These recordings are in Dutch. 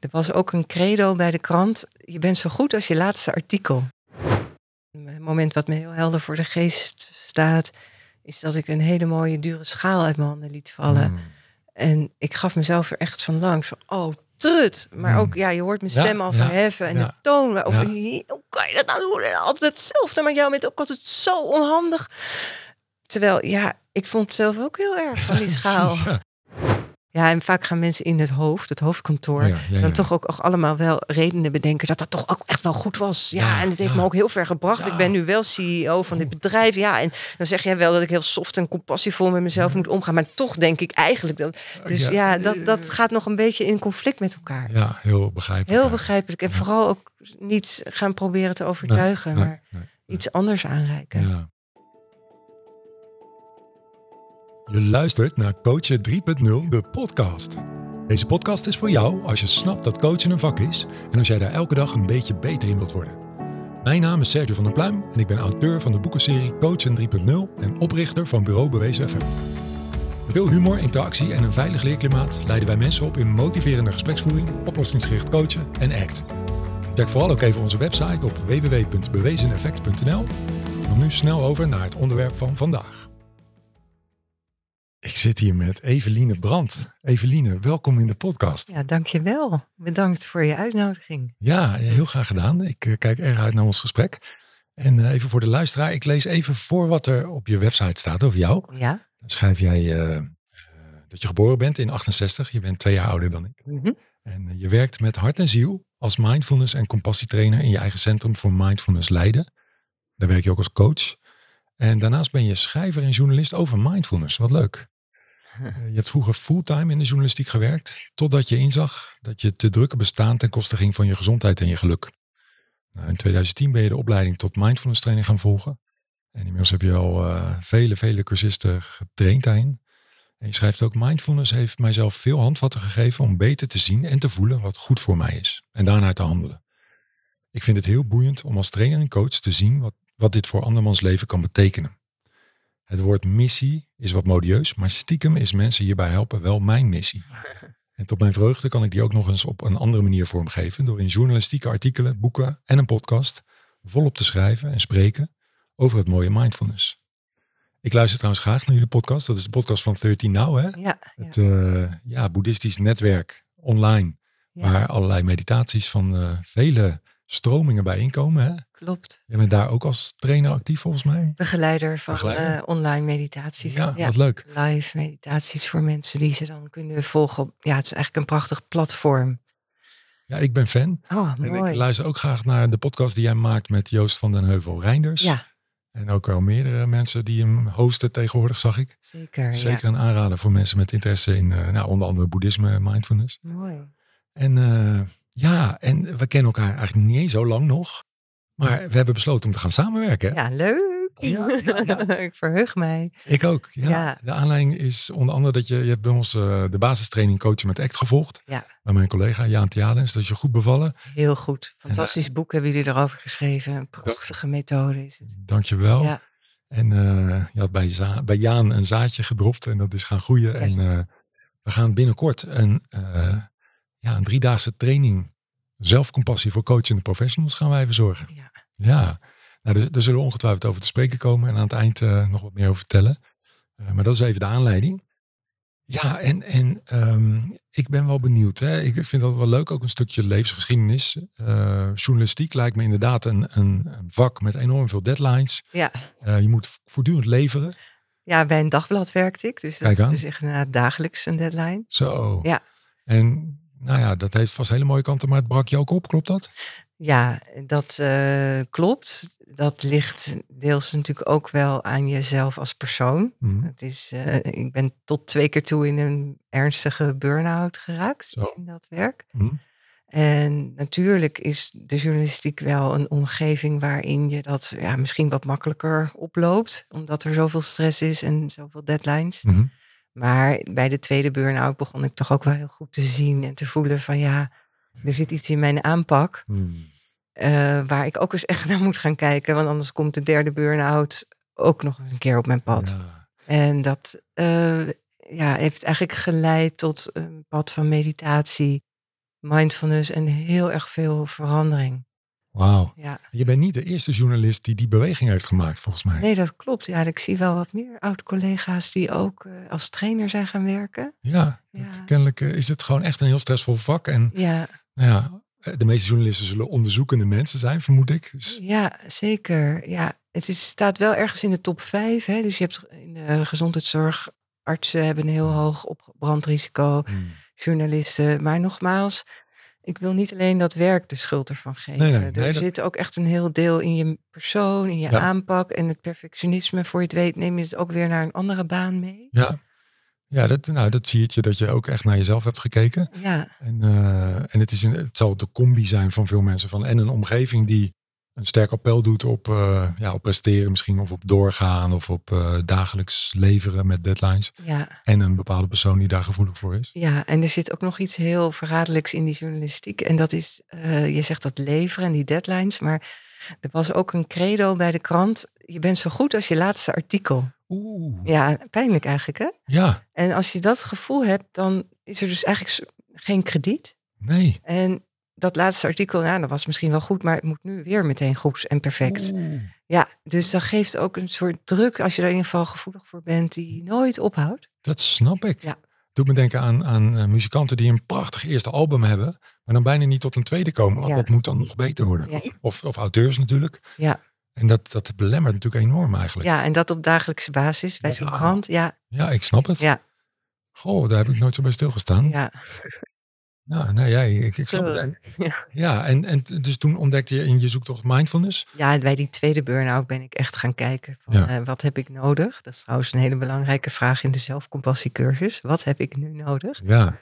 Er was ook een credo bij de krant. Je bent zo goed als je laatste artikel. Een moment wat me heel helder voor de geest staat, is dat ik een hele mooie dure schaal uit mijn handen liet vallen. Mm. En ik gaf mezelf er echt van langs. Van, oh, trut. Maar Mm. ook, ja, je hoort mijn Ja, stem al ja, verheffen. En ja. de toon. waarop-. Hoe kan je dat nou doen? En altijd hetzelfde. Maar jou bent ook altijd zo onhandig. Terwijl, ja, ik vond het zelf ook heel erg van die schaal. Ja, en vaak gaan mensen in het hoofd, het hoofdkantoor, ja, ja, ja. dan toch ook, ook allemaal wel redenen bedenken dat dat toch ook echt wel goed was. Ja, en het heeft me ook heel ver gebracht. Ik ben nu wel CEO van dit bedrijf. Ja, en dan zeg jij wel dat ik heel soft en compassievol met mezelf moet omgaan. Maar toch denk ik eigenlijk dat. Dus Ja. dat, dat gaat nog een beetje in conflict met elkaar. Ja, heel begrijpelijk. Heel begrijpelijk. En vooral ook niet gaan proberen te overtuigen, Nee, maar nee, iets anders aanreiken. Je luistert naar Coachen 3.0, de podcast. Deze podcast is voor jou als je snapt dat coachen een vak is en als jij daar elke dag een beetje beter in wilt worden. Mijn naam is Sergio van der Pluim en ik ben auteur van de boekenserie Coachen 3.0 en oprichter van Bureau Bewezen FM. Met veel humor, interactie en een veilig leerklimaat leiden wij mensen op in motiverende gespreksvoering, oplossingsgericht coachen en ACT. Check vooral ook even onze website op www.bewezeneffect.nl. Dan nu snel over naar het onderwerp van vandaag. Ik zit hier met Eveline Brandt. Eveline, welkom in de podcast. Ja, dankjewel. Bedankt voor je uitnodiging. Ja, heel graag gedaan. Ik eh, kijk erg uit naar ons gesprek. En eh, even voor de luisteraar, ik lees even voor wat er op je website staat over jou. Ja. Dan schrijf jij eh, dat je geboren bent in 68. Je bent twee jaar ouder dan ik. Mhm. En je werkt met hart en ziel als mindfulness en compassietrainer in je eigen centrum voor mindfulness Leiden. Daar werk je ook als coach. En daarnaast ben je schrijver en journalist over mindfulness. Wat leuk. Eh, Je hebt vroeger fulltime in de journalistiek gewerkt, totdat je inzag dat je te drukke bestaan ten koste ging van je gezondheid en je geluk. Nou, in 2010 ben je de opleiding tot mindfulness trainer gaan volgen. En inmiddels heb je al eh, vele, vele cursisten getraind daarin. En je schrijft ook, mindfulness heeft mijzelf veel handvatten gegeven om beter te zien en te voelen wat goed voor mij is. En daarnaar te handelen. Ik vind het heel boeiend om als trainer en coach te zien wat, wat dit voor andermans leven kan betekenen. Het woord missie is wat modieus, maar stiekem is mensen hierbij helpen wel mijn missie. En tot mijn vreugde kan ik die ook nog eens op een andere manier vormgeven door in journalistieke artikelen, boeken en een podcast volop te schrijven en spreken over het mooie mindfulness. Ik luister trouwens graag naar jullie podcast. Dat is de podcast van 13 Now, hè? Ja, ja, Het eh, ja, boeddhistisch netwerk online, ja, waar allerlei meditaties van eh, vele stromingen bij inkomen. Hè? klopt. Je bent daar ook als trainer actief volgens mij. Begeleider van Begeleider. eh, online meditaties. Ja, wat leuk. live meditaties voor mensen die ze dan kunnen volgen. Ja, het is eigenlijk een prachtig platform. Ja, ik ben fan. Oh, En mooi. ik luister ook graag naar de podcast die jij maakt met Joost van den Heuvel Reinders. Ja, En ook al meerdere mensen die hem hosten tegenwoordig, zag ik. zeker. Zeker een aanrader voor mensen met interesse in eh, nou, onder andere boeddhisme en mindfulness. Mooi. En eh, ja, en we kennen elkaar eigenlijk niet eens zo lang nog. Maar we hebben besloten om te gaan samenwerken. Ja, leuk. Ja, ja, ja. ik verheug mij. Ik ook. Ja. Ja. De aanleiding is onder andere dat je, je hebt bij ons eh, de basistraining coachen met ACT gevolgd. Ja. Bij mijn collega Jaan Theadens. Dat is je goed bevallen. Heel goed. Fantastisch boek hebben jullie erover geschreven. Een prachtige methode is het. Dankjewel. Ja. En eh, je had bij, Za- bij Jaan een zaadje gedropt en dat is gaan groeien. En eh, we gaan binnenkort een, eh, ja, een driedaagse training zelfcompassie voor coachende professionals gaan wij verzorgen. Ja. Ja, nou, dus, daar zullen we ongetwijfeld over te spreken komen en aan het eind eh, nog wat meer over vertellen. Eh, maar dat is even de aanleiding. Ja, en, en ehm, ik ben wel benieuwd. Hè? Ik vind dat wel leuk, ook een stukje levensgeschiedenis. Eh, journalistiek lijkt me inderdaad een, een, vak met enorm veel deadlines. Ja. Je moet voortdurend leveren. ja, bij een dagblad werkte ik. Dus dat is dus echt dagelijks een deadline. Zo. Ja. En nou ja, dat heeft vast hele mooie kanten, maar het brak je ook op, klopt dat? Ja, dat eh, klopt. Dat ligt deels natuurlijk ook wel aan jezelf als persoon. Mhm. Het is, eh, ik ben tot twee keer toe in een ernstige burn-out geraakt Zo. in dat werk. Mhm. En natuurlijk is de journalistiek wel een omgeving waarin je dat ja, misschien wat makkelijker oploopt, omdat er zoveel stress is en zoveel deadlines. Mhm. Maar bij de tweede burn-out begon ik toch ook wel heel goed te zien en te voelen van ja, er zit iets in mijn aanpak Mhm. eh, waar ik ook eens echt naar moet gaan kijken, want anders komt de derde burn-out ook nog eens een keer op mijn pad. Ja. En dat eh, ja, heeft eigenlijk geleid tot een pad van meditatie. mindfulness en heel erg veel verandering. Wauw. Ja. Je bent niet de eerste journalist die die beweging heeft gemaakt, volgens mij. Nee, dat klopt. Ja, ik zie wel wat meer oud-collega's die ook eh, als trainer zijn gaan werken. Ja, Ja. dat- kennelijk eh, is het gewoon echt een heel stressvol vak. En Ja, nou ja, eh, de meeste journalisten zullen onderzoekende mensen zijn, vermoed ik. Dus, ja zeker. Ja, het is, staat wel ergens in de top vijf. Hè? Dus je hebt in de gezondheidszorg, artsen hebben een heel hoog op brandrisico, hmm. journalisten. Maar nogmaals, ik wil niet alleen dat werk de schuld ervan geven. Nee, nee, er dat- zit ook echt een heel deel in je persoon, in je Ja. aanpak en het perfectionisme. Voor je het weet neem je het ook weer naar een andere baan mee. Ja, ja dat, nou, dat zie je dat je ook echt naar jezelf hebt gekeken. Ja, En, eh, en het, is een, het zal de combi zijn van veel mensen. Van, en een omgeving die een sterk appel doet op, eh, ja, op presteren misschien. Of op doorgaan. Of op eh, dagelijks leveren met deadlines. ja. En een bepaalde persoon die daar gevoelig voor is. Ja, en er zit ook nog iets heel verraderlijks in die journalistiek. En dat is, eh, je zegt dat leveren en die deadlines. Maar er was ook een credo bij de krant. Je bent zo goed als je laatste artikel. Oeh. Ja, pijnlijk eigenlijk hè. Ja, En als je dat gevoel hebt, dan is er dus eigenlijk geen krediet. nee. En dat laatste artikel, nou, dat was misschien wel goed, maar het moet nu weer meteen goed en perfect. Ja, dus dat geeft ook een soort druk als je er in ieder geval gevoelig voor bent, die nooit ophoudt. Dat snap ik. Ja. Doet me denken aan, aan eh, muzikanten die een prachtig eerste album hebben. Maar dan bijna niet tot een tweede komen. Want Ja. dat moet dan nog beter worden. Ja. Of, of auteurs natuurlijk. Ja. En dat, dat belemmert natuurlijk enorm eigenlijk. Ja, en dat op dagelijkse basis bij zo'n krant. Ja, Ja, ik snap het. Ja. Goh, daar heb ik nooit zo bij stilgestaan. Ja, ja, nee, ja, ik, ik snap het. Ja. Ja, en, en dus toen ontdekte je in je zoektocht mindfulness. ja, bij die tweede burn-out ben ik echt gaan kijken van Ja. eh, wat heb ik nodig? Dat is trouwens een hele belangrijke vraag in de zelfcompassiecursus. Wat heb ik nu nodig? Ja.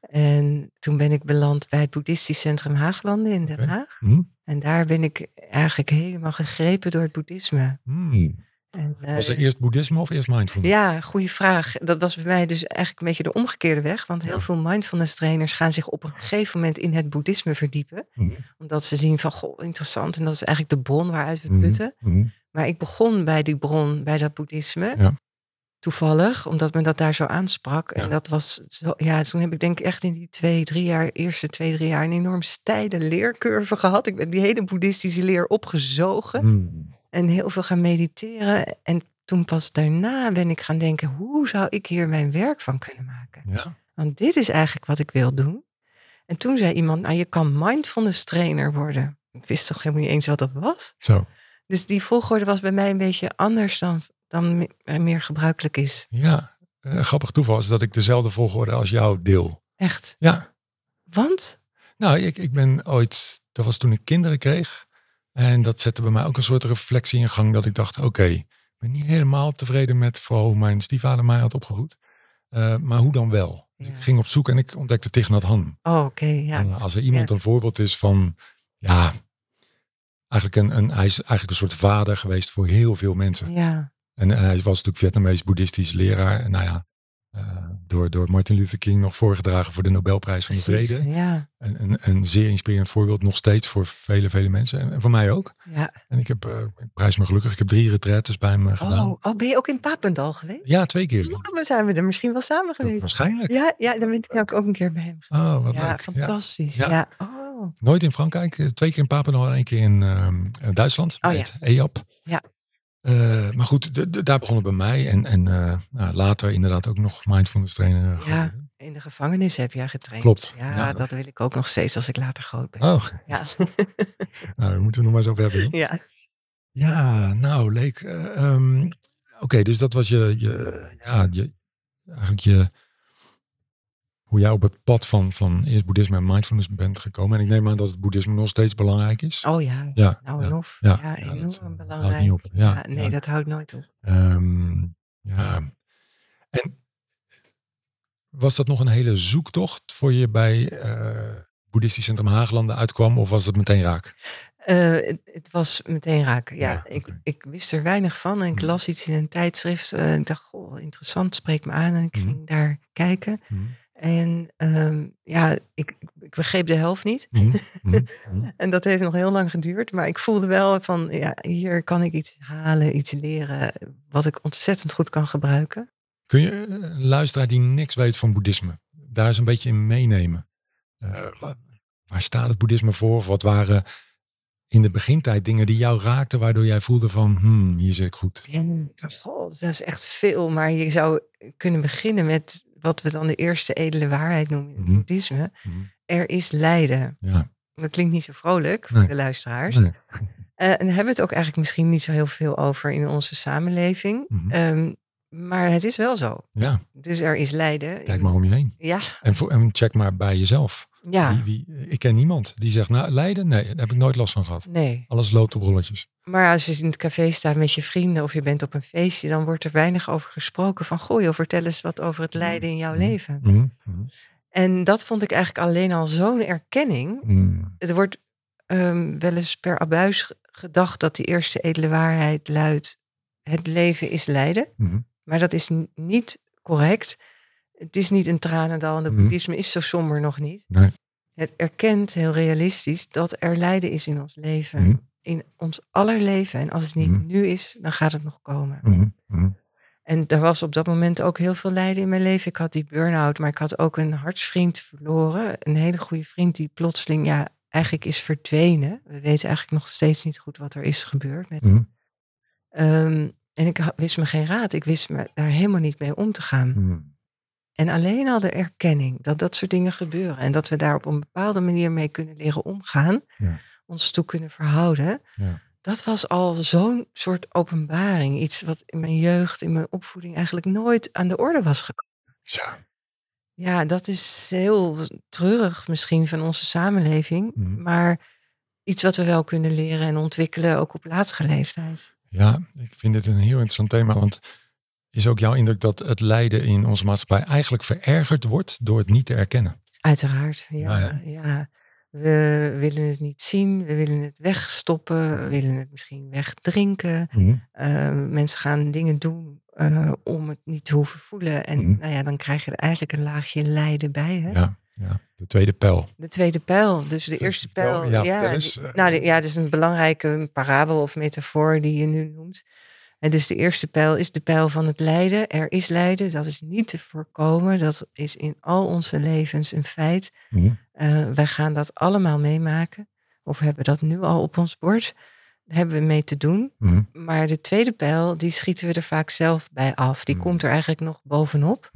En toen ben ik beland bij het boeddhistisch centrum Haaglanden in Den. Haag. Hm? En daar ben ik eigenlijk helemaal gegrepen door het boeddhisme. Hmm. En, eh, Was er eerst boeddhisme of eerst mindfulness? Ja, goede vraag. Dat was bij mij dus eigenlijk een beetje de omgekeerde weg. Want heel Ja. veel mindfulness trainers gaan zich op een gegeven moment in het boeddhisme verdiepen. Hm. Omdat ze zien van, goh, interessant. En dat is eigenlijk de bron waaruit we Mhm. putten. Hm. Maar ik begon bij die bron, bij dat boeddhisme. Ja. Toevallig, omdat me dat daar zo aansprak. Ja. En dat was zo, ja, toen heb ik denk ik echt in die twee, drie jaar, eerste twee, drie jaar, een enorm steile leercurve gehad. Ik ben die hele boeddhistische leer opgezogen. En heel veel gaan mediteren. En toen pas daarna ben ik gaan denken, hoe zou ik hier mijn werk van kunnen maken? Ja. Want dit is eigenlijk wat ik wil doen. En toen zei iemand, nou je kan mindfulness trainer worden. Ik wist toch helemaal niet eens wat dat was. Zo. Dus die volgorde was bij mij een beetje anders dan, dan eh, meer gebruikelijk is. Ja. Een grappig toeval is dat ik dezelfde volgorde als jou deel. Echt. Ja. Want? Nou, ik, ik ben ooit, dat was toen ik kinderen kreeg. En dat zette bij mij ook een soort reflectie in gang. Dat ik dacht, oké, ik ben niet helemaal tevreden met vooral hoe mijn stiefvader mij had opgevoed. Eh, maar hoe dan wel? Ja. Ik ging op zoek en ik ontdekte Thich Nhat Hanh. Oh, oké, ja. En als er iemand Ja. een voorbeeld is van, ja, eigenlijk een, een, hij is eigenlijk een soort vader geweest voor heel veel mensen. Ja, En eh, hij was natuurlijk Vietnamees boeddhistisch leraar. En nou ja, eh, door, door Martin Luther King nog voorgedragen voor de Nobelprijs van de precies. Vrede. Ja, Een, een, een zeer inspirerend voorbeeld nog steeds voor vele, vele mensen. En, en voor mij ook. ja. En ik heb, eh, ik prijs me gelukkig, ik heb drie retraites bij hem eh, gedaan. Oh, oh, ben je ook in Papendal geweest? Ja, twee keer. Oh, dan zijn we er misschien wel samen Dat geweest. waarschijnlijk. Ja, ja, dan ben ik ook een keer bij hem geweest. Oh, wat ja, leuk. Ja. fantastisch. Ja. Ja. Oh. Nooit in Frankrijk. eh, Twee keer in Papendal en één keer in ehm, eh, Duitsland. bij ja. het EAP. Ja. Eh, maar goed, de- de- daar begon het bij mij. En, en eh, nou, later inderdaad ook nog mindfulness trainer. geworden. In de gevangenis heb jij getraind. Klopt. Ja, Ja. dat wil ik ook nog steeds als ik later groot ben. Oh, Ja. nou, daar moeten we nog maar eens over hebben. ja. Ja, nou, leuk. Eh, ehm, Oké, dus dat was je, je, ja, je, eigenlijk je, hoe jij op het pad van, van eerst boeddhisme en mindfulness bent gekomen. En ik neem aan dat het boeddhisme nog steeds belangrijk is. Oh ja, Ja, nou ja, en of. ja, Ja, ja, enorm dat, eh, houdt belangrijk. niet op. Ja, Ja, nee, ja. dat houdt nooit op. Ehm, ja. En was dat nog een hele zoektocht voor je bij eh Boeddhistisch Centrum Haaglanden uitkwam? Of was het meteen raak? Eh, het, het was meteen raken. Ja, Ja, ik, ik wist er weinig van en ik Mhm. las iets in een tijdschrift. en ik dacht, goh, interessant, spreek me aan. En ik Mhm. ging daar kijken. Hm, En ehm, ja, ik, ik begreep de helft niet. hm, hm, hm. En dat heeft nog heel lang geduurd. Maar ik voelde wel van, ja, hier kan ik iets halen, iets leren. Wat ik ontzettend goed kan gebruiken. Kun je eh, een luisteraar die niks weet van boeddhisme, daar eens een beetje in meenemen? Eh, wa- waar staat het boeddhisme voor? Of wat waren in de begintijd dingen die jou raakten, waardoor jij voelde van, hmm, hier zit ik goed. Ja, goh, dat is echt veel. Maar je zou kunnen beginnen met wat we dan de eerste edele waarheid noemen in het Mhm. boeddhisme. Mhm. Er is lijden. Ja. Dat klinkt niet zo vrolijk voor Nee. de luisteraars. Nee. Eh, en daar hebben we het ook eigenlijk misschien niet zo heel veel over in onze samenleving. Mhm. Ehm, maar het is wel zo. Ja, Dus er is lijden. kijk maar om je heen. Ja, En, voor, en check maar bij jezelf. Ja, Wie, wie, ik ken niemand die zegt, nou, lijden? Nee, daar heb ik nooit last van gehad. nee. Alles loopt op rolletjes. Maar als je in het café staat met je vrienden of je bent op een feestje, dan wordt er weinig over gesproken van, goh joh, vertel eens wat over het lijden in jouw Mhm. leven. Mhm. En dat vond ik eigenlijk alleen al zo'n erkenning. Er wordt ehm, wel eens per abuis ge- gedacht dat die eerste edele waarheid luidt, het leven is lijden. Mhm. Maar dat is niet correct. Het is niet een tranendal en het Mhm. boeddhisme is zo somber nog niet. Nee. Het erkent heel realistisch dat er lijden is in ons leven. Mhm. In ons aller leven. En als het niet Mhm. nu is, dan gaat het nog komen. En er was op dat moment ook heel veel lijden in mijn leven. Ik had die burn-out, maar ik had ook een hartsvriend verloren. Een hele goede vriend die plotseling ja, eigenlijk is verdwenen. We weten eigenlijk nog steeds niet goed wat er is gebeurd met hem. Ehm, en ik wist me geen raad. Ik wist me daar helemaal niet mee om te gaan. En alleen al de erkenning dat dat soort dingen gebeuren. En dat we daar op een bepaalde manier mee kunnen leren omgaan. Ja. Ons toe kunnen verhouden. Ja. Dat was al zo'n soort openbaring. Iets wat in mijn jeugd, in mijn opvoeding eigenlijk nooit aan de orde was gekomen. Ja. Ja, dat is heel treurig misschien van onze samenleving. Mhm. Maar iets wat we wel kunnen leren en ontwikkelen, ook op latere leeftijd. Ja, ik vind dit een heel interessant thema, want is ook jouw indruk dat het lijden in onze maatschappij eigenlijk verergerd wordt door het niet te erkennen? Uiteraard, ja. Ja, ja. We willen het niet zien, we willen het wegstoppen, we willen het misschien wegdrinken. Eh, mensen gaan dingen doen eh, om het niet te hoeven voelen. En Mhm. nou ja, dan krijg je er eigenlijk een laagje lijden bij. Hè? Ja, ja, de tweede pijl. De tweede pijl, dus de eerste pijl. ja, die- eh. nou, ja, het is een belangrijke parabel of metafoor die je nu noemt. En dus de eerste pijl is de pijl van het lijden. Er is lijden, dat is niet te voorkomen. Dat is in al onze levens een feit. Eh, wij gaan dat allemaal meemaken. Of hebben dat nu al op ons bord. Daar hebben we mee te doen. Maar de tweede pijl, die schieten we er vaak zelf bij af. Die komt er eigenlijk nog bovenop.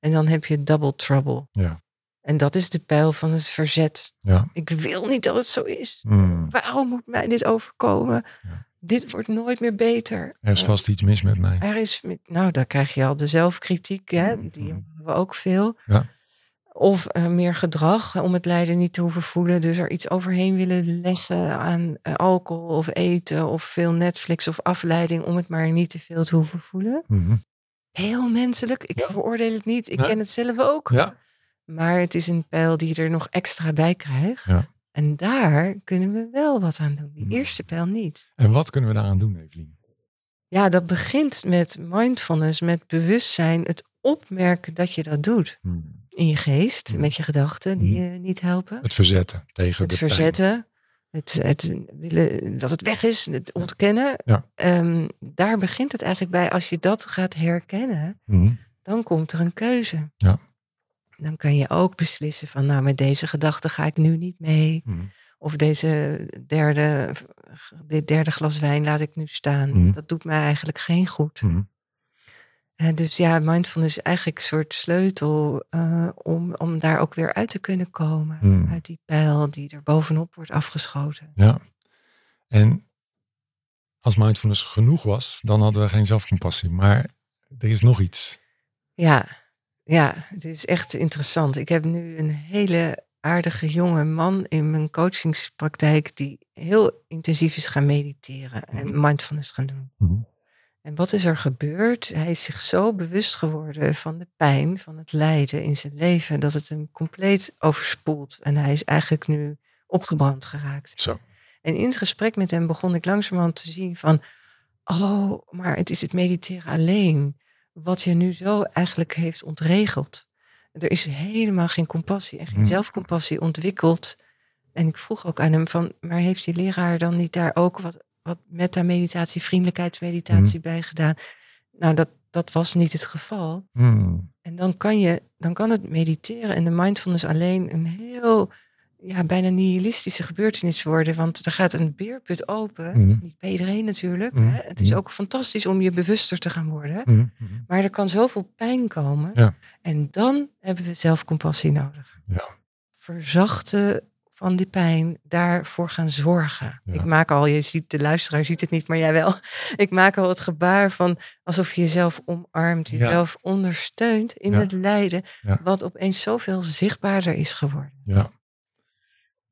En dan heb je double trouble. Ja, En dat is de pijl van het verzet. ja. Ik wil niet dat het zo is. Waarom moet mij dit overkomen? Ja. Dit wordt nooit meer beter. Er is vast iets mis met mij. er is, nou, daar krijg je al de zelfkritiek, hè? die Mhm. hebben we ook veel. Ja. Of eh, meer gedrag om het lijden niet te hoeven voelen. Dus er iets overheen willen leggen aan eh, alcohol of eten of veel Netflix of afleiding om het maar niet te veel te hoeven voelen. Mhm. Heel menselijk. Ik Ja. veroordeel het niet. Ik Nee. ken het zelf ook. Ja, Maar het is een pijl die je er nog extra bij krijgt. Ja. En daar kunnen we wel wat aan doen. Die Mhm. eerste pijl niet. en wat kunnen we daaraan doen, Evelien? Ja, dat begint met mindfulness, met bewustzijn. Het opmerken dat je dat doet. Mhm. In je geest, Mhm. met je gedachten die je niet helpen. Het verzetten tegen Het de pijn. verzetten. Het, het willen dat het weg is, het ontkennen. Ja. Ehm, daar begint het eigenlijk bij. Als je dat gaat herkennen, dan komt er een keuze. Ja. Dan kan je ook beslissen van, nou, met deze gedachte ga ik nu niet mee. Mhm. Of deze derde, dit derde glas wijn laat ik nu staan. Mhm. Dat doet mij eigenlijk geen goed. Mhm. Eh, dus ja, mindfulness is eigenlijk een soort sleutel eh, om, om daar ook weer uit te kunnen komen. Uit die pijl die er bovenop wordt afgeschoten. Ja. En als mindfulness genoeg was, dan hadden we geen zelfcompassie. Maar er is nog iets. Ja, ja, het is echt interessant. Ik heb nu een hele aardige jonge man in mijn coachingspraktijk die heel intensief is gaan mediteren en mindfulness gaan doen. Mhm. En wat is er gebeurd? Hij is zich zo bewust geworden van de pijn, van het lijden in zijn leven, dat het hem compleet overspoelt. En hij is eigenlijk nu opgebrand geraakt. Zo. En in het gesprek met hem begon ik langzamerhand te zien van, oh, maar het is het mediteren alleen wat je nu zo eigenlijk heeft ontregeld. Er is helemaal geen compassie en geen Hmm. zelfcompassie ontwikkeld. En ik vroeg ook aan hem van, maar heeft die leraar dan niet daar ook wat, wat meta-meditatie, vriendelijkheidsmeditatie bij gedaan? Nou, dat, dat was niet het geval. Hmm. En dan kan, je, dan kan het mediteren en de mindfulness alleen een heel, ja, bijna nihilistische gebeurtenis worden. Want er gaat een beerput open. Mhm. Niet bij iedereen natuurlijk. Mhm. Hè? Het is Mhm. ook fantastisch om je bewuster te gaan worden. Maar er kan zoveel pijn komen. Ja. En dan hebben we zelfcompassie nodig. Ja. Verzachten van die pijn, daarvoor gaan zorgen. Ja. Ik maak al, je ziet, de luisteraar ziet het niet, maar jij wel. Ik maak al het gebaar van alsof je jezelf omarmt, jezelf ondersteunt in het lijden, wat opeens zoveel zichtbaarder is geworden. Ja.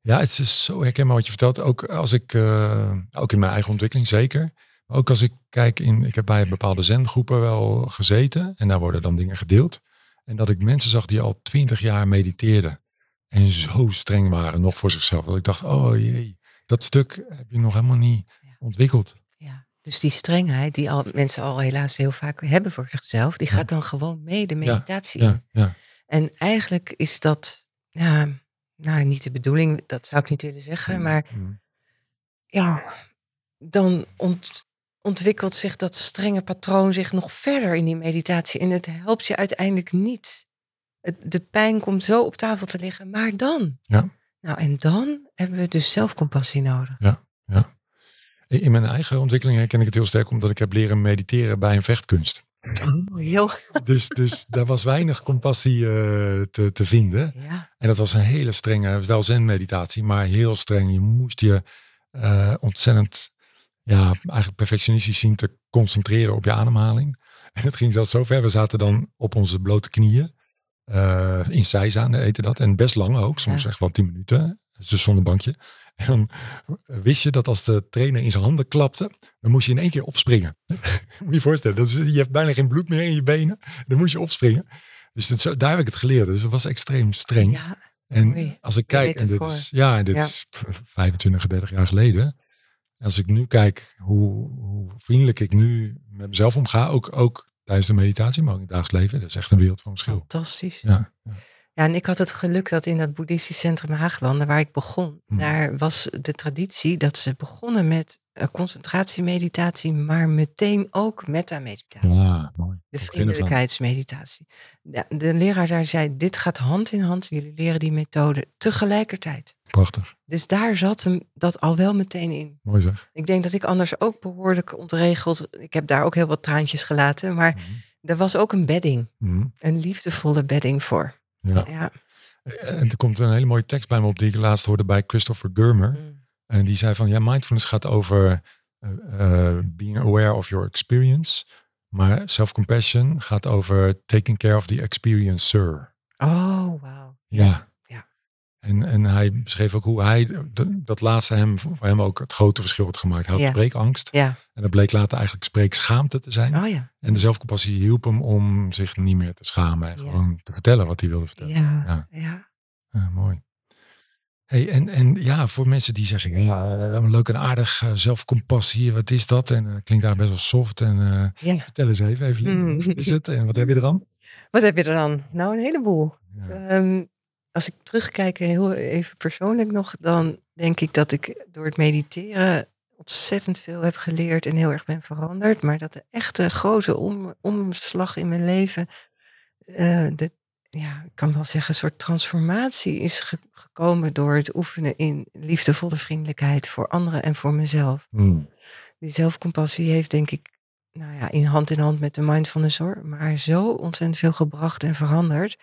Ja, het is zo herkenbaar wat je vertelt. Ook als ik, eh, ook in mijn eigen ontwikkeling zeker. Maar ook als ik kijk in, ik heb bij bepaalde zendgroepen wel gezeten. En daar worden dan dingen gedeeld. En dat ik mensen zag die al twintig jaar mediteerden. En zo streng waren, nog voor zichzelf. Dat ik dacht, oh jee, dat stuk heb je nog helemaal niet Ja. ontwikkeld. Ja. Dus die strengheid die al, mensen al helaas heel vaak hebben voor zichzelf, die Ja. gaat dan gewoon mee de meditatie in. Ja, ja, En eigenlijk is dat, ja, nou niet de bedoeling, dat zou ik niet willen zeggen, maar Mm. ja, dan ont- ontwikkelt zich dat strenge patroon zich nog verder in die meditatie. En het helpt je uiteindelijk niet. Het, de pijn komt zo op tafel te liggen, maar dan. Ja. Nou, en dan hebben we dus zelfcompassie nodig. In in mijn eigen ontwikkeling herken ik het heel sterk omdat ik heb leren mediteren bij een vechtkunst. Oh. Dus, dus daar was weinig compassie eh, te, te vinden. Ja, En dat was een hele strenge, wel zen-meditatie, maar heel streng. Je moest je eh, ontzettend, ja, eigenlijk perfectionistisch zien te concentreren op je ademhaling. En het ging zelfs zo ver. We zaten dan op onze blote knieën. eh in Seiza eten dat. En best lang ook, soms Ja. echt wel tien minuten. Dus zonder bankje. En dan wist je dat als de trainer in zijn handen klapte, dan moest je in één keer opspringen. Moet je je voorstellen, dat is, je hebt bijna geen bloed meer in je benen. Dan moest je opspringen. Dus dat, daar heb ik het geleerd. Dus het was extreem streng. ja, En als ik kijk, en dit is, ja, en dit Ja. is 25, 30 jaar geleden. Als ik nu kijk hoe, hoe vriendelijk ik nu met mezelf omga, ook, ook tijdens de meditatie, maar ook in het dagelijks leven, dat is echt een wereld van verschil. fantastisch. Ja, ja. Ja, en ik had het geluk dat in dat boeddhistisch centrum Haaglanden, waar ik begon, Hmm. daar was de traditie dat ze begonnen met eh, concentratiemeditatie, maar meteen ook metameditatie. Ja, mooi. De vriendelijkheidsmeditatie. De leraar daar zei, dit gaat hand in hand, jullie leren die methode tegelijkertijd. Prachtig. Dus daar zat hem dat al wel meteen in. Mooi zeg. Ik denk dat ik anders ook behoorlijk ontregeld, ik heb daar ook heel wat traantjes gelaten, maar Mhm. er was ook een bedding, Mhm. een liefdevolle bedding voor. Ja. Ja. En er komt een hele mooie tekst bij me op die ik laatst hoorde bij Christopher Gurmer. Mm. En die zei van, ja, mindfulness gaat over eh, eh, being aware of your experience. Maar self-compassion gaat over taking care of the experiencer. Oh, wauw. Ja. En, en hij beschreef ook hoe hij, dat laatste hem, voor hem ook het grote verschil had gemaakt. Hij had Ja. spreekangst. Ja. En dat bleek later eigenlijk spreekschaamte te zijn. Oh ja. En de zelfcompassie hielp hem om zich niet meer te schamen. En gewoon te vertellen wat hij wilde vertellen. Ja. Ja. Mooi. Hey, en, en ja, voor mensen die zeggen, ja, eh, leuk en aardig, eh, zelfcompassie, wat is dat? En eh, klinkt daar best wel soft. En Ja. vertel eens even, Evelien, Mm. wat is het en wat heb je er dan? Wat heb je er dan? Nou, een heleboel. Ja. Ehm, als ik terugkijk, heel even persoonlijk nog, dan denk ik dat ik door het mediteren ontzettend veel heb geleerd en heel erg ben veranderd. Maar dat de echte grote om, omslag in mijn leven, eh, de, ja, ik kan wel zeggen, een soort transformatie is ge- gekomen door het oefenen in liefdevolle vriendelijkheid voor anderen en voor mezelf. Mm. Die zelfcompassie heeft denk ik, nou ja, in hand in hand met de mindfulness hoor, maar zo ontzettend veel gebracht en veranderd.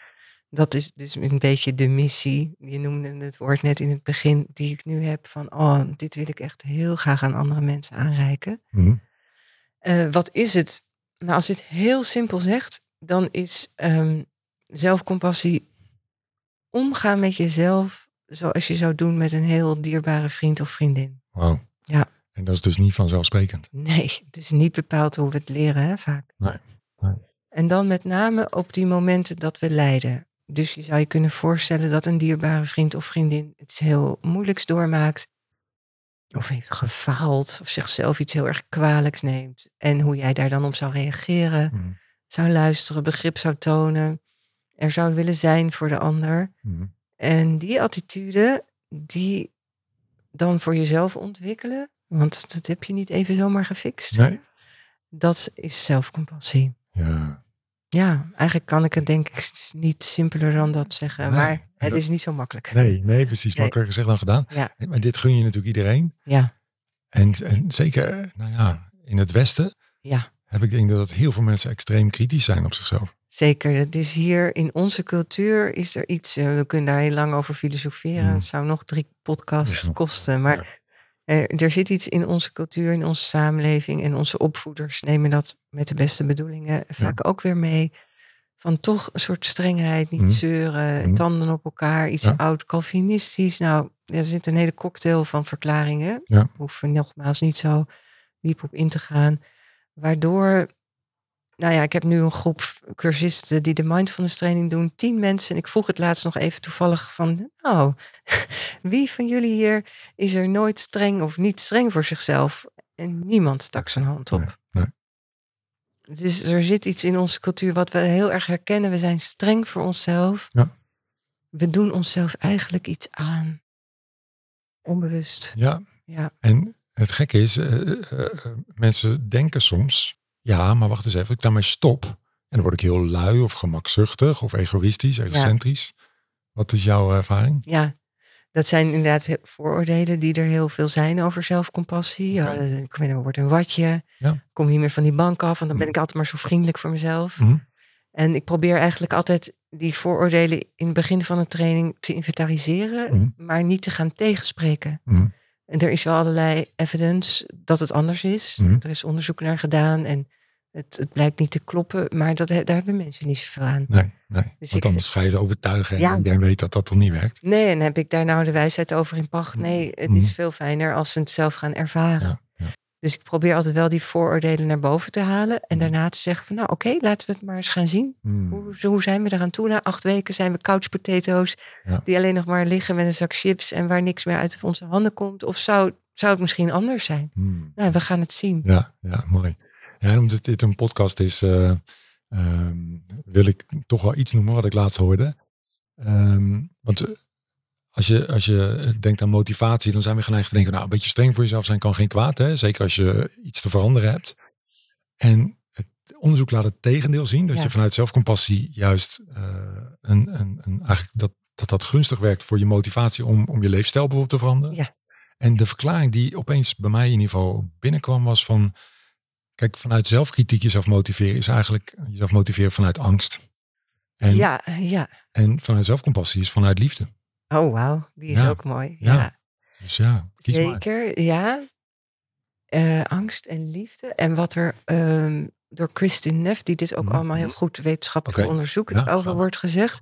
Dat is dus een beetje de missie, je noemde het woord net in het begin, die ik nu heb van, oh, dit wil ik echt heel graag aan andere mensen aanreiken. Mm. Eh, wat is het? Nou, als je het heel simpel zegt, dan is ehm, zelfcompassie omgaan met jezelf zoals je zou doen met een heel dierbare vriend of vriendin. Wauw. Ja. En dat is dus niet vanzelfsprekend. Nee, het is niet bepaald hoe we het leren, hè, vaak. Nee, nee. En dan met name op die momenten dat we lijden. Dus je zou je kunnen voorstellen dat een dierbare vriend of vriendin iets heel moeilijks doormaakt. Of heeft gefaald, of zichzelf iets heel erg kwalijks neemt. En hoe jij daar dan op zou reageren. Mm. Zou luisteren, begrip zou tonen. Er zou willen zijn voor de ander. Mm. En die attitude, die dan voor jezelf ontwikkelen. Want dat heb je niet even zomaar gefixt. Nee. Dat is zelfcompassie. Ja. Ja, eigenlijk kan ik het denk ik niet simpeler dan dat zeggen. Nee, maar het dat- is niet zo makkelijk. Nee, nee, precies. Nee. Makkelijker gezegd dan gedaan. Ja. Maar dit gun je natuurlijk iedereen. Ja, En, en zeker, nou ja, in het Westen ja. heb ik denk dat heel veel mensen extreem kritisch zijn op zichzelf. Zeker, het is hier in onze cultuur is er iets, eh, we kunnen daar heel lang over filosoferen. Mm. Het zou nog drie podcasts Ja. kosten. Maar er, er zit iets in onze cultuur, in onze samenleving en onze opvoeders nemen dat met de beste bedoelingen vaak ook weer mee. Van toch een soort strengheid, niet Mm. zeuren, Mm. tanden op elkaar, iets Ja. oud-Calvinistisch. Nou, er zit een hele cocktail van verklaringen. Ja. Er nogmaals niet zo diep op in te gaan. Waardoor nou ja, ik heb nu een groep cursisten die de mindfulness training doen. Tien mensen. En ik vroeg het laatst nog even toevallig van, nou, wie van jullie hier is er nooit streng of niet streng voor zichzelf? En niemand stak zijn hand op. Nee, nee. Dus er zit iets in onze cultuur wat we heel erg herkennen. We zijn streng voor onszelf. Ja. We doen onszelf eigenlijk iets aan. Onbewust. Ja, Ja, en het gekke is, eh, eh, eh, mensen denken soms, ja, maar wacht eens even, ik daarmee stop. En dan word ik heel lui of gemakzuchtig of egoïstisch, egocentrisch. Wat is jouw ervaring? ja. Dat zijn inderdaad vooroordelen die er heel veel zijn over zelfcompassie. Ja, weet niet, word een watje. Ja. Kom niet meer van die bank af, want dan ben Mhm. ik altijd maar zo vriendelijk voor mezelf. Mhm. En ik probeer eigenlijk altijd die vooroordelen in het begin van een training te inventariseren, Mhm. maar niet te gaan tegenspreken. Mhm. En er is wel allerlei evidence dat het anders is. Er is onderzoek naar gedaan en het, het blijkt niet te kloppen, maar dat, daar hebben mensen niet zoveel aan. Nee, nee. Dus Want anders ga je ze overtuigen en Ja. iedereen weet dat dat toch niet werkt. Nee, en heb ik daar nou de wijsheid over in pacht? Nee, het Mhm. is veel fijner als ze het zelf gaan ervaren. Ja, ja. Dus ik probeer altijd wel die vooroordelen naar boven te halen. En Mhm. daarna te zeggen van nou oké, laten we het maar eens gaan zien. Hmm. Hoe, hoe zijn we eraan toe? Na acht weken zijn we couch potatoes. Ja. Die alleen nog maar liggen met een zak chips en waar niks meer uit onze handen komt. Of zou, zou het misschien anders zijn? Hmm. Nou, we gaan het zien. Ja, ja, mooi. Ja, omdat dit een podcast is, eh, ehm, wil ik toch wel iets noemen wat ik laatst hoorde. Ehm, want eh, als je, als je denkt aan motivatie, dan zijn we geneigd te denken, nou, een beetje streng voor jezelf zijn kan geen kwaad. Hè? Zeker als je iets te veranderen hebt. En het onderzoek laat het tegendeel zien, dat Ja. je vanuit zelfcompassie juist eh, een, een, een, eigenlijk dat, dat dat gunstig werkt voor je motivatie om, om je leefstijl bijvoorbeeld te veranderen. Ja. En de verklaring die opeens bij mij in ieder geval binnenkwam was van, kijk, vanuit zelfkritiek jezelf motiveren is eigenlijk jezelf motiveren vanuit angst. En, Ja, ja. en vanuit zelfcompassie is vanuit liefde. Oh wauw, die is Ja. ook mooi. Ja. Ja, Dus ja, kies maar. zeker. Ja. Eh, angst en liefde. En wat er ehm, door Kristin Neff, die dit ook Mhm. allemaal heel goed wetenschappelijk onderzoekt, Ja, over wordt gezegd,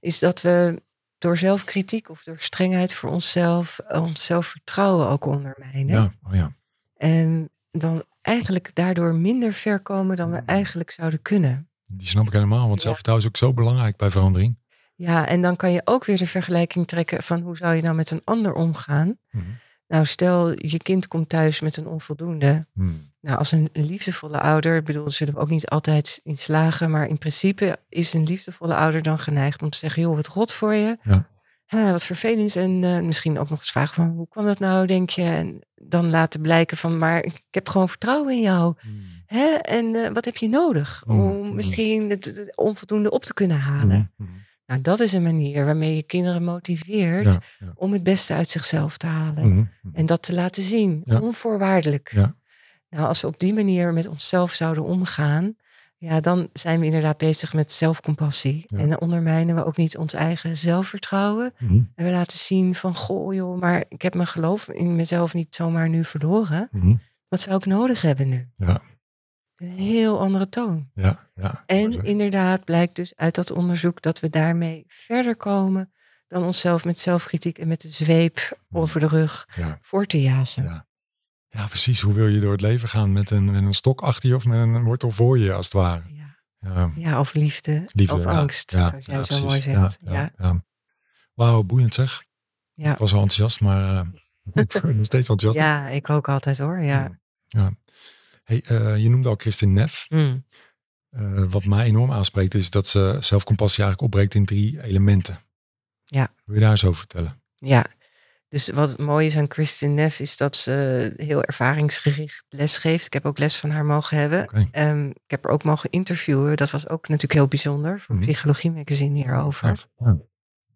is dat we door zelfkritiek of door strengheid voor onszelf ons zelfvertrouwen ook ondermijnen. Ja, oh ja. En dan eigenlijk daardoor minder ver komen dan we Mhm. eigenlijk zouden kunnen. Die snap ik helemaal, want zelfvertrouwen is ook zo belangrijk bij verandering. Ja, en dan kan je ook weer de vergelijking trekken van hoe zou je nou met een ander omgaan. Mhm. Nou, stel je kind komt thuis met een onvoldoende. Hmm. Nou, als een liefdevolle ouder, ik bedoel, zullen we ook niet altijd in slagen, maar in principe is een liefdevolle ouder dan geneigd om te zeggen, joh, wat rot voor je. Ja. Hè, wat vervelend. En eh, misschien ook nog eens vragen van, hoe kwam dat nou, denk je? En dan laten blijken van, maar ik heb gewoon vertrouwen in jou. Hmm. Hè? En eh, wat heb je nodig Mm, om mm. misschien het, het onvoldoende op te kunnen halen? Nou, dat is een manier waarmee je kinderen motiveert Ja, ja. om het beste uit zichzelf te halen. En dat te laten zien, Ja. onvoorwaardelijk. Ja. Nou, als we op die manier met onszelf zouden omgaan, ja, dan zijn we inderdaad bezig met zelfcompassie. Ja. En dan ondermijnen we ook niet ons eigen zelfvertrouwen. Mhm. En we laten zien van, goh joh, maar ik heb mijn geloof in mezelf niet zomaar nu verloren. Mhm. Wat zou ik nodig hebben nu? Ja, Een heel andere toon. ja, ja. En inderdaad blijkt dus uit dat onderzoek dat we daarmee verder komen dan onszelf met zelfkritiek en met de zweep over de rug Ja. voor te jazen. Ja. Precies. Hoe wil je door het leven gaan? Met een, met een stok achter je of met een wortel voor je, als het ware? Ja. Ja, Ja, of liefde, liefde. of angst, Ja, zoals jij zo mooi zegt. Ja. Wauw, boeiend zeg. ja. Ik was al enthousiast, maar ik ben nog steeds enthousiast. ja, ik ook altijd hoor. Ja. Ja. Hey, eh, je noemde al Christine Neff. Mm. Eh, wat mij enorm aanspreekt is dat ze zelfcompassie eigenlijk opbreekt in drie elementen. Ja. Wil je daar eens over vertellen? ja. Dus wat mooi is aan Kristin Neff is dat ze heel ervaringsgericht les geeft. Ik heb ook les van haar mogen hebben. Ehm, ik heb haar ook mogen interviewen. Dat was ook natuurlijk heel bijzonder voor Mhm. Psychologie Magazine hierover. Ja.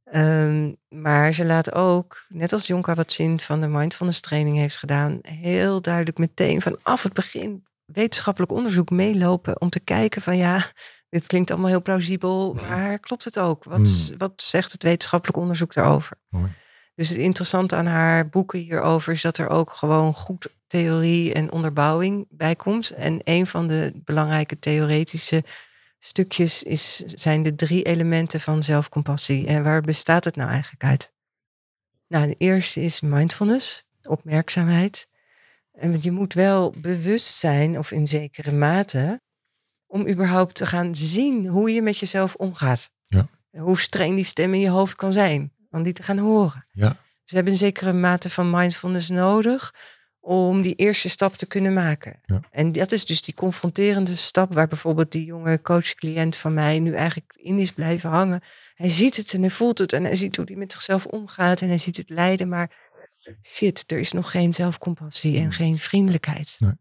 Ehm, maar ze laat ook, net als Jonka wat zin van de mindfulness training heeft gedaan, heel duidelijk meteen vanaf het begin wetenschappelijk onderzoek meelopen om te kijken van ja, dit klinkt allemaal heel plausibel, maar klopt het ook? Wat, Hmm. wat zegt het wetenschappelijk onderzoek daarover? Mooi. Dus het interessante aan haar boeken hierover is dat er ook gewoon goed theorie en onderbouwing bij komt. En een van de belangrijke theoretische stukjes is, zijn de drie elementen van zelfcompassie. En waar bestaat het nou eigenlijk uit? Nou, de eerste is mindfulness, opmerkzaamheid. En je moet wel bewust zijn, of in zekere mate, om überhaupt te gaan zien hoe je met jezelf omgaat. Ja. Hoe streng die stem in je hoofd kan zijn, om die te gaan horen. Ja. Dus we hebben een zekere mate van mindfulness nodig om die eerste stap te kunnen maken. Ja. En dat is dus die confronterende stap waar bijvoorbeeld die jonge coach-cliënt van mij nu eigenlijk in is blijven hangen. Hij ziet het en hij voelt het en hij ziet hoe hij met zichzelf omgaat en hij ziet het lijden, maar shit, er is nog geen zelfcompassie en Hmm. geen vriendelijkheid. Nee.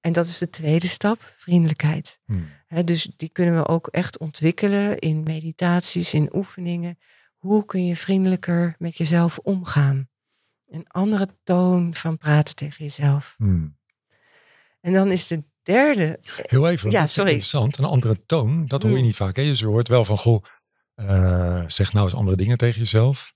En dat is de tweede stap, vriendelijkheid. Hmm. Dus die kunnen we ook echt ontwikkelen in meditaties, in oefeningen. Hoe kun je vriendelijker met jezelf omgaan? Een andere toon van praten tegen jezelf. Hmm. En dan is de derde. Heel even, Ja, sorry. interessant. Een andere toon, dat hoor je Hmm. niet vaak. Hè? Dus je hoort wel van, goh, eh, zeg nou eens andere dingen tegen jezelf.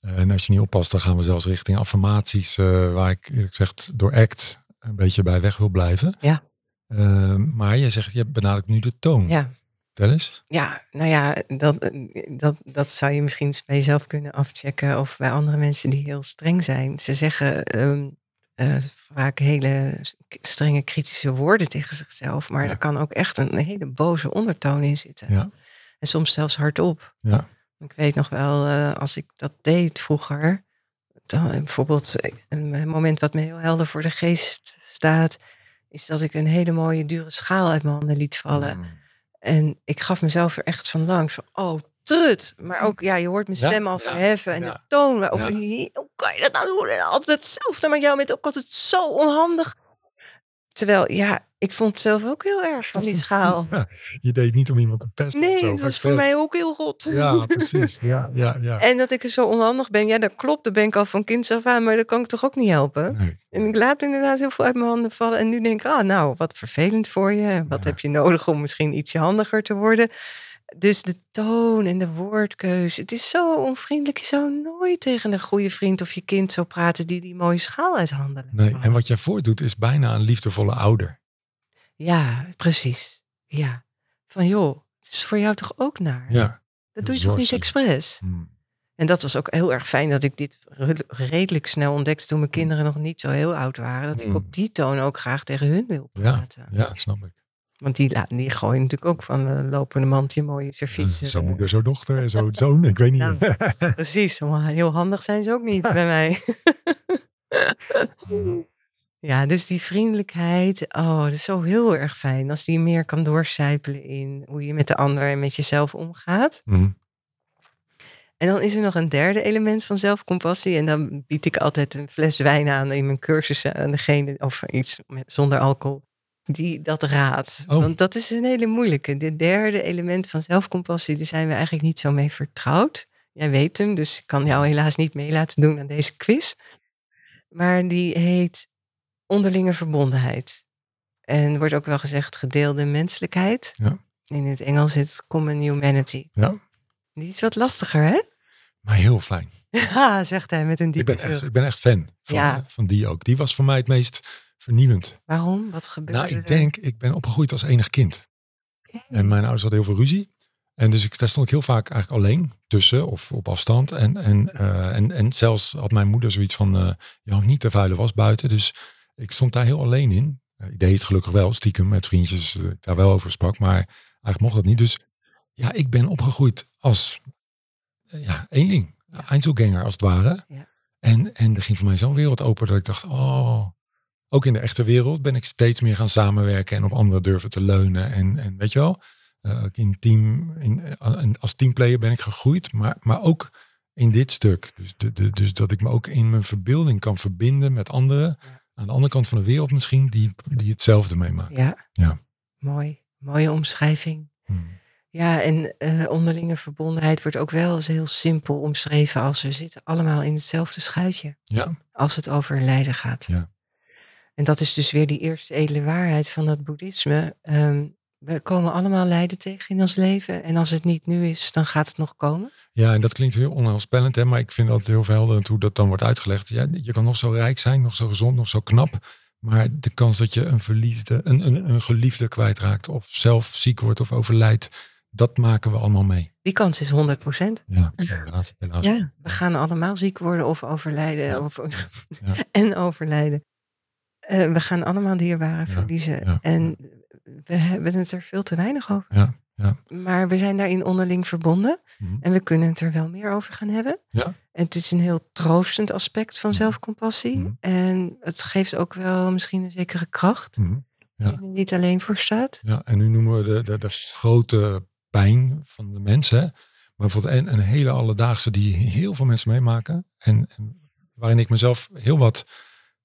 En als je niet oppast, dan gaan we zelfs richting affirmaties, eh, waar ik eerlijk gezegd door ACT een beetje bij weg wil blijven. Ja. Eh, maar je zegt, je benadrukt nu de toon. Ja, Eens. ja nou ja, dat, dat, dat zou je misschien eens bij jezelf kunnen afchecken. Of bij andere mensen die heel streng zijn. Ze zeggen ehm, eh, vaak hele strenge kritische woorden tegen zichzelf. Maar Ja. er kan ook echt een hele boze ondertoon in zitten. Ja. En soms zelfs hardop. Ja. Ik weet nog wel, eh, als ik dat deed vroeger, dan, eh, bijvoorbeeld een moment wat me heel helder voor de geest staat, is dat ik een hele mooie dure schaal uit mijn handen liet vallen. Hmm. En ik gaf mezelf er echt van langs van, oh, trut. Maar ook, ja, je hoort mijn Ja, stem al ja, verheffen en ja. de toon. Maar ook, hoe kan je dat nou doen? En altijd hetzelfde, maar jou bent ook altijd zo onhandig. Terwijl, ja, ik vond het zelf ook heel erg van die schaal. Ja, je deed niet om iemand te pesten. of Nee, dat was voor mij ook heel rot. Ja, precies. Ja, ja, ja. En dat ik er zo onhandig ben, ja, dat klopt. Dat ben ik al van kinds af aan, maar dat kan ik toch ook niet helpen. Nee. En ik laat inderdaad heel veel uit mijn handen vallen. En nu denk ik, ah, nou, wat vervelend voor je. Wat Ja. heb je nodig om misschien ietsje handiger te worden? Dus de toon en de woordkeus. Het is zo onvriendelijk. Je zou nooit tegen een goede vriend of je kind zo praten die die mooie schaal uithandelen. Nee, en wat jij voordoet is bijna een liefdevolle ouder. Ja, precies. Ja. Van joh, het is voor jou toch ook naar? Ja. Dat doe je toch niet expres? Hmm. En dat was ook heel erg fijn dat ik dit re- redelijk snel ontdekte toen mijn kinderen nog niet zo heel oud waren. Dat ik Mm. op die toon ook graag tegen hun wil praten. ja, snap ik. Want die, die gooien natuurlijk ook van een lopende mandje mooie servies. Zo moeder, zo dochter, zo zoon, ik weet niet. Ja. Precies, maar heel handig zijn ze ook niet bij mij. ja, dus die vriendelijkheid, oh, dat is zo heel erg fijn. Als die meer kan doorcijpelen in hoe je met de ander en met jezelf omgaat. Mhm. En dan is er nog een derde element van zelfcompassie. En dan bied ik altijd een fles wijn aan in mijn cursussen aan degene, of iets met, zonder alcohol, die dat raadt. Oh. Want dat is een hele moeilijke. De derde element van zelfcompassie, daar zijn we eigenlijk niet zo mee vertrouwd. Jij weet hem, dus ik kan jou helaas niet mee laten doen aan deze quiz. Maar die heet onderlinge verbondenheid. En wordt ook wel gezegd gedeelde menselijkheid. Ja. In het Engels is het common humanity. Ja, Die is wat lastiger, hè? maar heel fijn. Ja, zegt hij met een Ik diepe ben echt, ik ben echt fan van, Ja. eh, van die ook. Die was voor mij het meest vernieuwend. Waarom? Wat gebeurde Nou, ik er? denk, ik ben opgegroeid als enig kind. En mijn ouders hadden heel veel ruzie. En dus ik, daar stond ik heel vaak eigenlijk alleen tussen of op afstand. En, en, eh, en, en zelfs had mijn moeder zoiets van, eh je hangt niet de vuile was buiten. Dus ik stond daar heel alleen in. Eh, ik deed het gelukkig wel, stiekem met vriendjes, eh, ik daar wel over sprak. Maar eigenlijk mocht dat niet. Dus ja, ik ben opgegroeid als eh, ja, eenling. Einzelganger als het ware. Ja. En, en er ging voor mij zo'n wereld open dat ik dacht, oh, ook in de echte wereld ben ik steeds meer gaan samenwerken en op anderen durven te leunen. En, en weet je wel, ook in team, in, als teamplayer ben ik gegroeid, maar, maar ook in dit stuk. Dus, de, de, dus dat ik me ook in mijn verbeelding kan verbinden met anderen. Ja. Aan de andere kant van de wereld misschien, die, die hetzelfde meemaken. Ja. Ja. Mooi. Mooie omschrijving. Hmm. Ja, en eh, onderlinge verbondenheid wordt ook wel eens heel simpel omschreven als we zitten allemaal in hetzelfde schuitje. Ja, Als het over lijden gaat. Ja. En dat is dus weer die eerste edele waarheid van dat boeddhisme. Ehm, we komen allemaal lijden tegen in ons leven. En als het niet nu is, dan gaat het nog komen. ja, en dat klinkt heel onheilspellend, hè, maar ik vind dat heel verhelderend hoe dat dan wordt uitgelegd. Ja, je kan nog zo rijk zijn, nog zo gezond, nog zo knap. Maar de kans dat je een verliefde, een, een, een geliefde kwijtraakt, of zelf ziek wordt of overlijdt, dat maken we allemaal mee. Die kans is 100% Ja, helaas. helaas. Ja. We gaan allemaal ziek worden of overlijden. Ja. Of, Ja. En overlijden. Eh, we gaan allemaal dierbaren Ja, verliezen. ja, En we hebben het er veel te weinig over. Ja, ja. Maar we zijn daarin onderling verbonden. Mhm. En we kunnen het er wel meer over gaan hebben. Ja. En het is een heel troostend aspect van Mhm. zelfcompassie. Mhm. En het geeft ook wel misschien een zekere kracht. Ja. Die er niet alleen voor staat. Ja, en nu noemen we de, de, de grote pijn van de mensen. Maar bijvoorbeeld een, een hele alledaagse die heel veel mensen meemaken. En, en waarin ik mezelf heel wat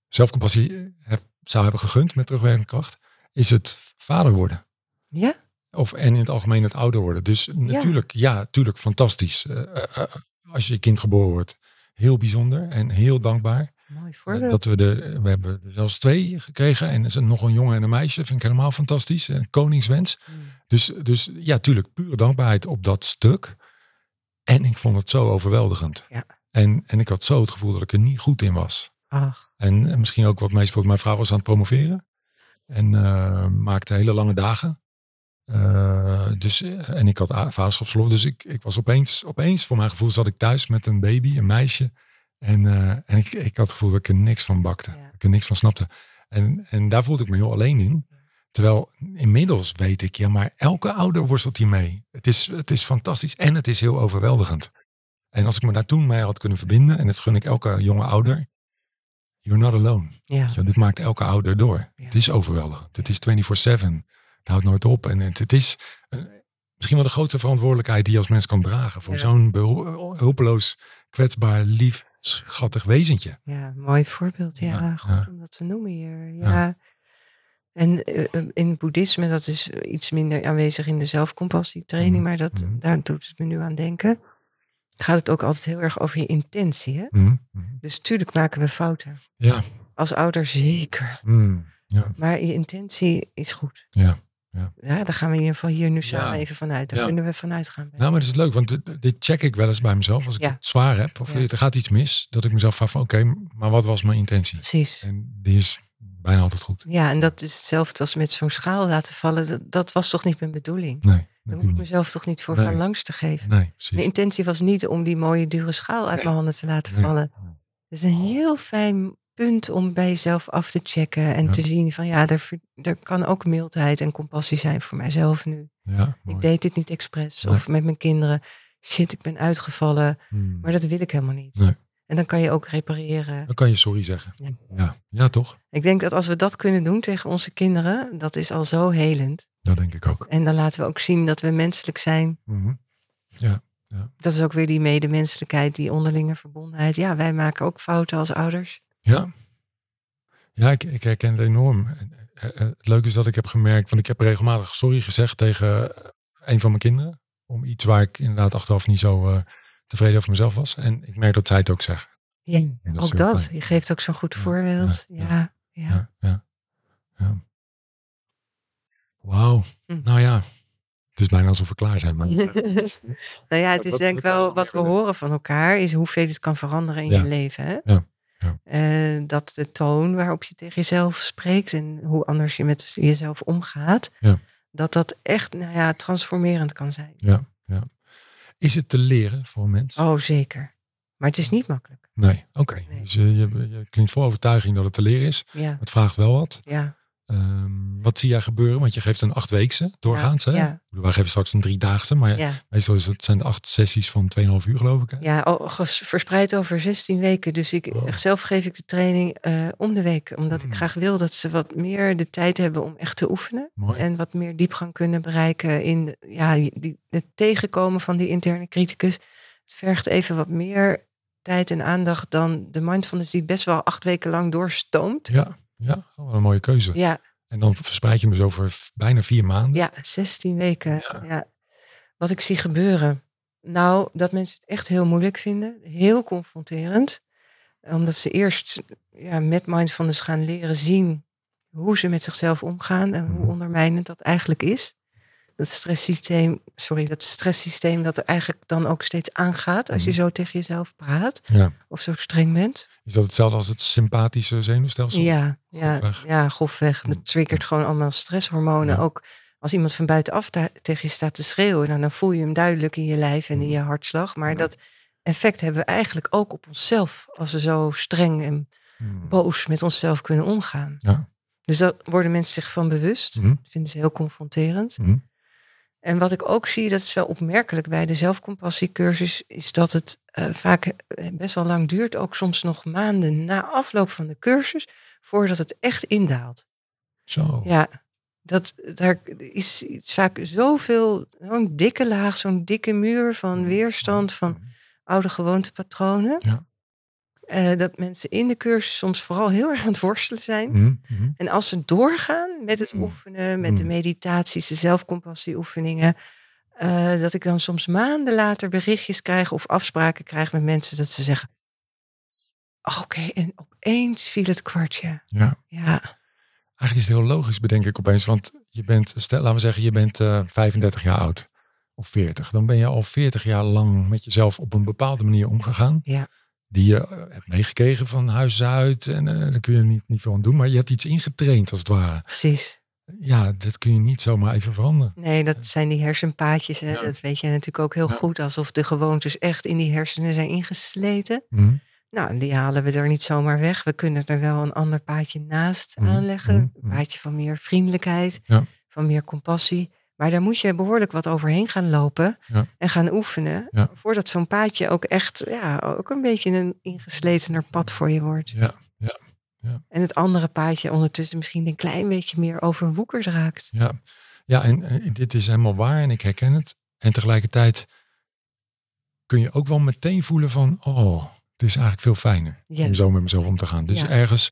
zelfcompassie heb, zou hebben gegund met terugwerkende kracht. Is het vader worden. Ja? Of en in het algemeen het ouder worden. Dus natuurlijk, ja, natuurlijk fantastisch. Eh, eh, eh, als je kind geboren wordt. Heel bijzonder en heel dankbaar. Mooi voorbeeld. Dat we, de, we hebben er zelfs twee gekregen. En er nog een jongen en een meisje. Vind ik helemaal fantastisch. Een koningswens. Mm. Dus, dus ja, tuurlijk, pure dankbaarheid op dat stuk. En ik vond het zo overweldigend. Ja. En, en ik had zo het gevoel dat ik er niet goed in was. Ach, En, en misschien ook wat meespeelt. Mijn vrouw was aan het promoveren. En eh, maakte hele lange dagen. Eh, dus, eh, en ik had vaderschapsverlof. Dus ik, ik was opeens, opeens, voor mijn gevoel, zat ik thuis met een baby, een meisje. En, en ik, ik had het gevoel dat ik er niks van bakte. Ja. Ik er niks van snapte. En, en daar voelde ik me heel alleen in. Terwijl inmiddels weet ik, ja, maar elke ouder worstelt hiermee. Het is, het is fantastisch en het is heel overweldigend. En als ik me daar toen mee had kunnen verbinden, en dat gun ik elke jonge ouder, you're not alone. ja. Dit maakt elke ouder door. Ja. Het is overweldigend. Het is 24-7. Het houdt nooit op. En het, het is een- misschien wel de grootste verantwoordelijkheid die je als mens kan dragen. Voor Ja. zo'n hulpeloos, kwetsbaar, lief, schattig wezentje. Ja, mooi voorbeeld. Ja, Ja, goed om dat te noemen hier. Ja. Ja. En eh, eh, in het boeddhisme, dat is iets minder aanwezig in de zelfcompassietraining, Mhm, maar dat, mhm. daar doet het me nu aan denken. Gaat het ook altijd heel erg over je intentie. Hè? Mhm, mhm. Dus tuurlijk maken we fouten. Ja. Als ouder zeker. Mm, ja. Maar je intentie is goed. Ja, ja. Ja, daar gaan we in ieder geval hier nu samen Ja. even vanuit. Daar Ja. kunnen we vanuit gaan. Nou, maar dat is leuk, want dit, dit check ik wel eens bij mezelf. Als ik het zwaar heb, of er gaat iets mis, dat ik mezelf vraag van, oké, maar wat was mijn intentie? Precies. En die is bijna altijd goed. Ja, en dat is hetzelfde als met zo'n schaal laten vallen. Dat, dat was toch niet mijn bedoeling? Nee, Daar hoef ik mezelf toch niet voor Nee. van langs te geven? Nee, Mijn intentie was niet om die mooie dure schaal uit mijn handen te laten vallen. Het is een heel fijn punt om bij jezelf af te checken en Ja. te zien van ja, er, er kan ook mildheid en compassie zijn voor mijzelf nu. Ja. Ik deed dit niet expres Nee. of met mijn kinderen. Shit, ik ben uitgevallen, Hmm. maar dat wil ik helemaal niet. Nee. En dan kan je ook repareren. Dan kan je sorry zeggen. Ja. Ja, ja toch? Ik denk dat als we dat kunnen doen tegen onze kinderen, dat is al zo helend. Dat denk ik ook. En dan laten we ook zien dat we menselijk zijn. Mhm. Dat is ook weer die medemenselijkheid, die onderlinge verbondenheid. Ja, wij maken ook fouten als ouders. Ja. Ja, ik, ik herken het enorm. En, eh, eh, Het leuke is dat ik heb gemerkt, want ik heb regelmatig sorry gezegd tegen eh, een van mijn kinderen. Om iets waar ik inderdaad achteraf niet zo eh, tevreden over mezelf was. En ik merk dat zij het ook zegt. Ja, dat ook dat. fijn. Je geeft ook zo'n goed Ja, voorbeeld. ja, Ja, ja. Ja, ja. ja. Wauw. Hm. Nou ja, het is bijna alsof we klaar zijn. Maar nou ja, het is denk ik wel wat we horen van elkaar, is hoeveel het kan veranderen in Ja. je leven. Hè? Ja, ja. Eh, dat de toon waarop je tegen jezelf spreekt en hoe anders je met jezelf omgaat, Ja. dat dat echt nou ja, transformerend kan zijn. ja, ja. Is het te leren voor een mens? Oh, zeker. Maar het is niet makkelijk. Nee, oké. Nee. Dus je, je, je klinkt vol overtuiging dat het te leren is. Ja, Het vraagt wel wat. ja, Ehm, wat zie jij gebeuren? Want je geeft een achtweekse doorgaans. hè? ja. Ik bedoel, Wij geven straks een driedaagse. Maar ja. meestal is het, zijn het acht sessies van 2,5 uur geloof ik. Hè? Ja, oh, verspreid over 16 weken. Dus ik, zelf geef ik de training eh, om de week. Omdat Mm. ik graag wil dat ze wat meer de tijd hebben om echt te oefenen. Mooi. En wat meer diepgang kunnen bereiken in ja, die, het tegenkomen van die interne criticus. het vergt even wat meer tijd en aandacht dan de mindfulness die best wel acht weken lang doorstoomt. Ja, ja. Oh, wat een mooie keuze. Ja, En dan verspreid je hem dus over bijna vier maanden. ja 16 weken. Ja. Ja. Wat ik zie gebeuren. Nou, dat mensen het echt heel moeilijk vinden. Heel confronterend. Omdat ze eerst ja, met mindfulness gaan leren zien hoe ze met zichzelf omgaan en hoe Mhm. ondermijnend dat eigenlijk is. Dat stresssysteem, sorry, dat stresssysteem dat er eigenlijk dan ook steeds aangaat als je Mhm. zo tegen jezelf praat Ja. of zo streng bent. Is dat hetzelfde als het sympathische zenuwstelsel? Ja, ja, Grofweg. ja, grofweg. Dat triggert gewoon allemaal stresshormonen. Ja. Ook als iemand van buitenaf tegen je staat te schreeuwen, dan, dan voel je hem duidelijk in je lijf en in Mm. je hartslag. Maar Ja. dat effect hebben we eigenlijk ook op onszelf, als we zo streng en Hmm. boos met onszelf kunnen omgaan. Ja. Dus daar worden mensen zich van bewust. Mhm. Dat vinden ze heel confronterend. Mhm. En wat ik ook zie, dat is wel opmerkelijk bij de zelfcompassiecursus, is dat het eh, vaak eh, best wel lang duurt, ook soms nog maanden na afloop van de cursus, voordat het echt indaalt. Zo. Ja, dat, daar is, is vaak zoveel, zo'n dikke laag, zo'n dikke muur van weerstand, van oude gewoontepatronen. Ja. Eh, dat mensen in de cursus soms vooral heel erg aan het worstelen zijn. Mhm. Mhm. En als ze doorgaan met het Mm. oefenen, met de meditaties, de zelfcompassieoefeningen, eh, dat ik dan soms maanden later berichtjes krijg of afspraken krijg met mensen dat ze zeggen: Oké, en opeens viel het kwartje. Ja. Ja, Eigenlijk is het heel logisch, bedenk ik opeens. Want je bent, stel, laten we zeggen, je bent eh 35 jaar oud. Of 40. Dan ben je al 40 jaar lang met jezelf op een bepaalde manier omgegaan. Ja. Die je eh, hebt meegekregen van huis uit. En eh daar kun je niet, niet veel aan doen. Maar je hebt iets ingetraind als het ware. precies. Ja, dat kun je niet zomaar even veranderen. Nee, dat zijn die hersenpaadjes. Hè? Ja. Dat weet jij natuurlijk ook heel Ja. goed. Alsof de gewoontes echt in die hersenen zijn ingesleten. Mhm. Nou, en die halen we er niet zomaar weg. We kunnen er wel een ander paadje naast Mhm, aanleggen. mhm, Een paadje van meer vriendelijkheid, Ja. van meer compassie. Maar daar moet je behoorlijk wat overheen gaan lopen Ja. en gaan oefenen. Ja. Voordat zo'n paadje ook echt, ja, ook een beetje een ingesletener pad voor je wordt. Ja, En het andere paadje ondertussen misschien een klein beetje meer overwoekerd raakt. ja. ja en, dit is helemaal waar en ik herken het. En tegelijkertijd kun je ook wel meteen voelen van, oh, het is eigenlijk veel fijner Ja. om zo met mezelf om te gaan. Dus Ja. ergens,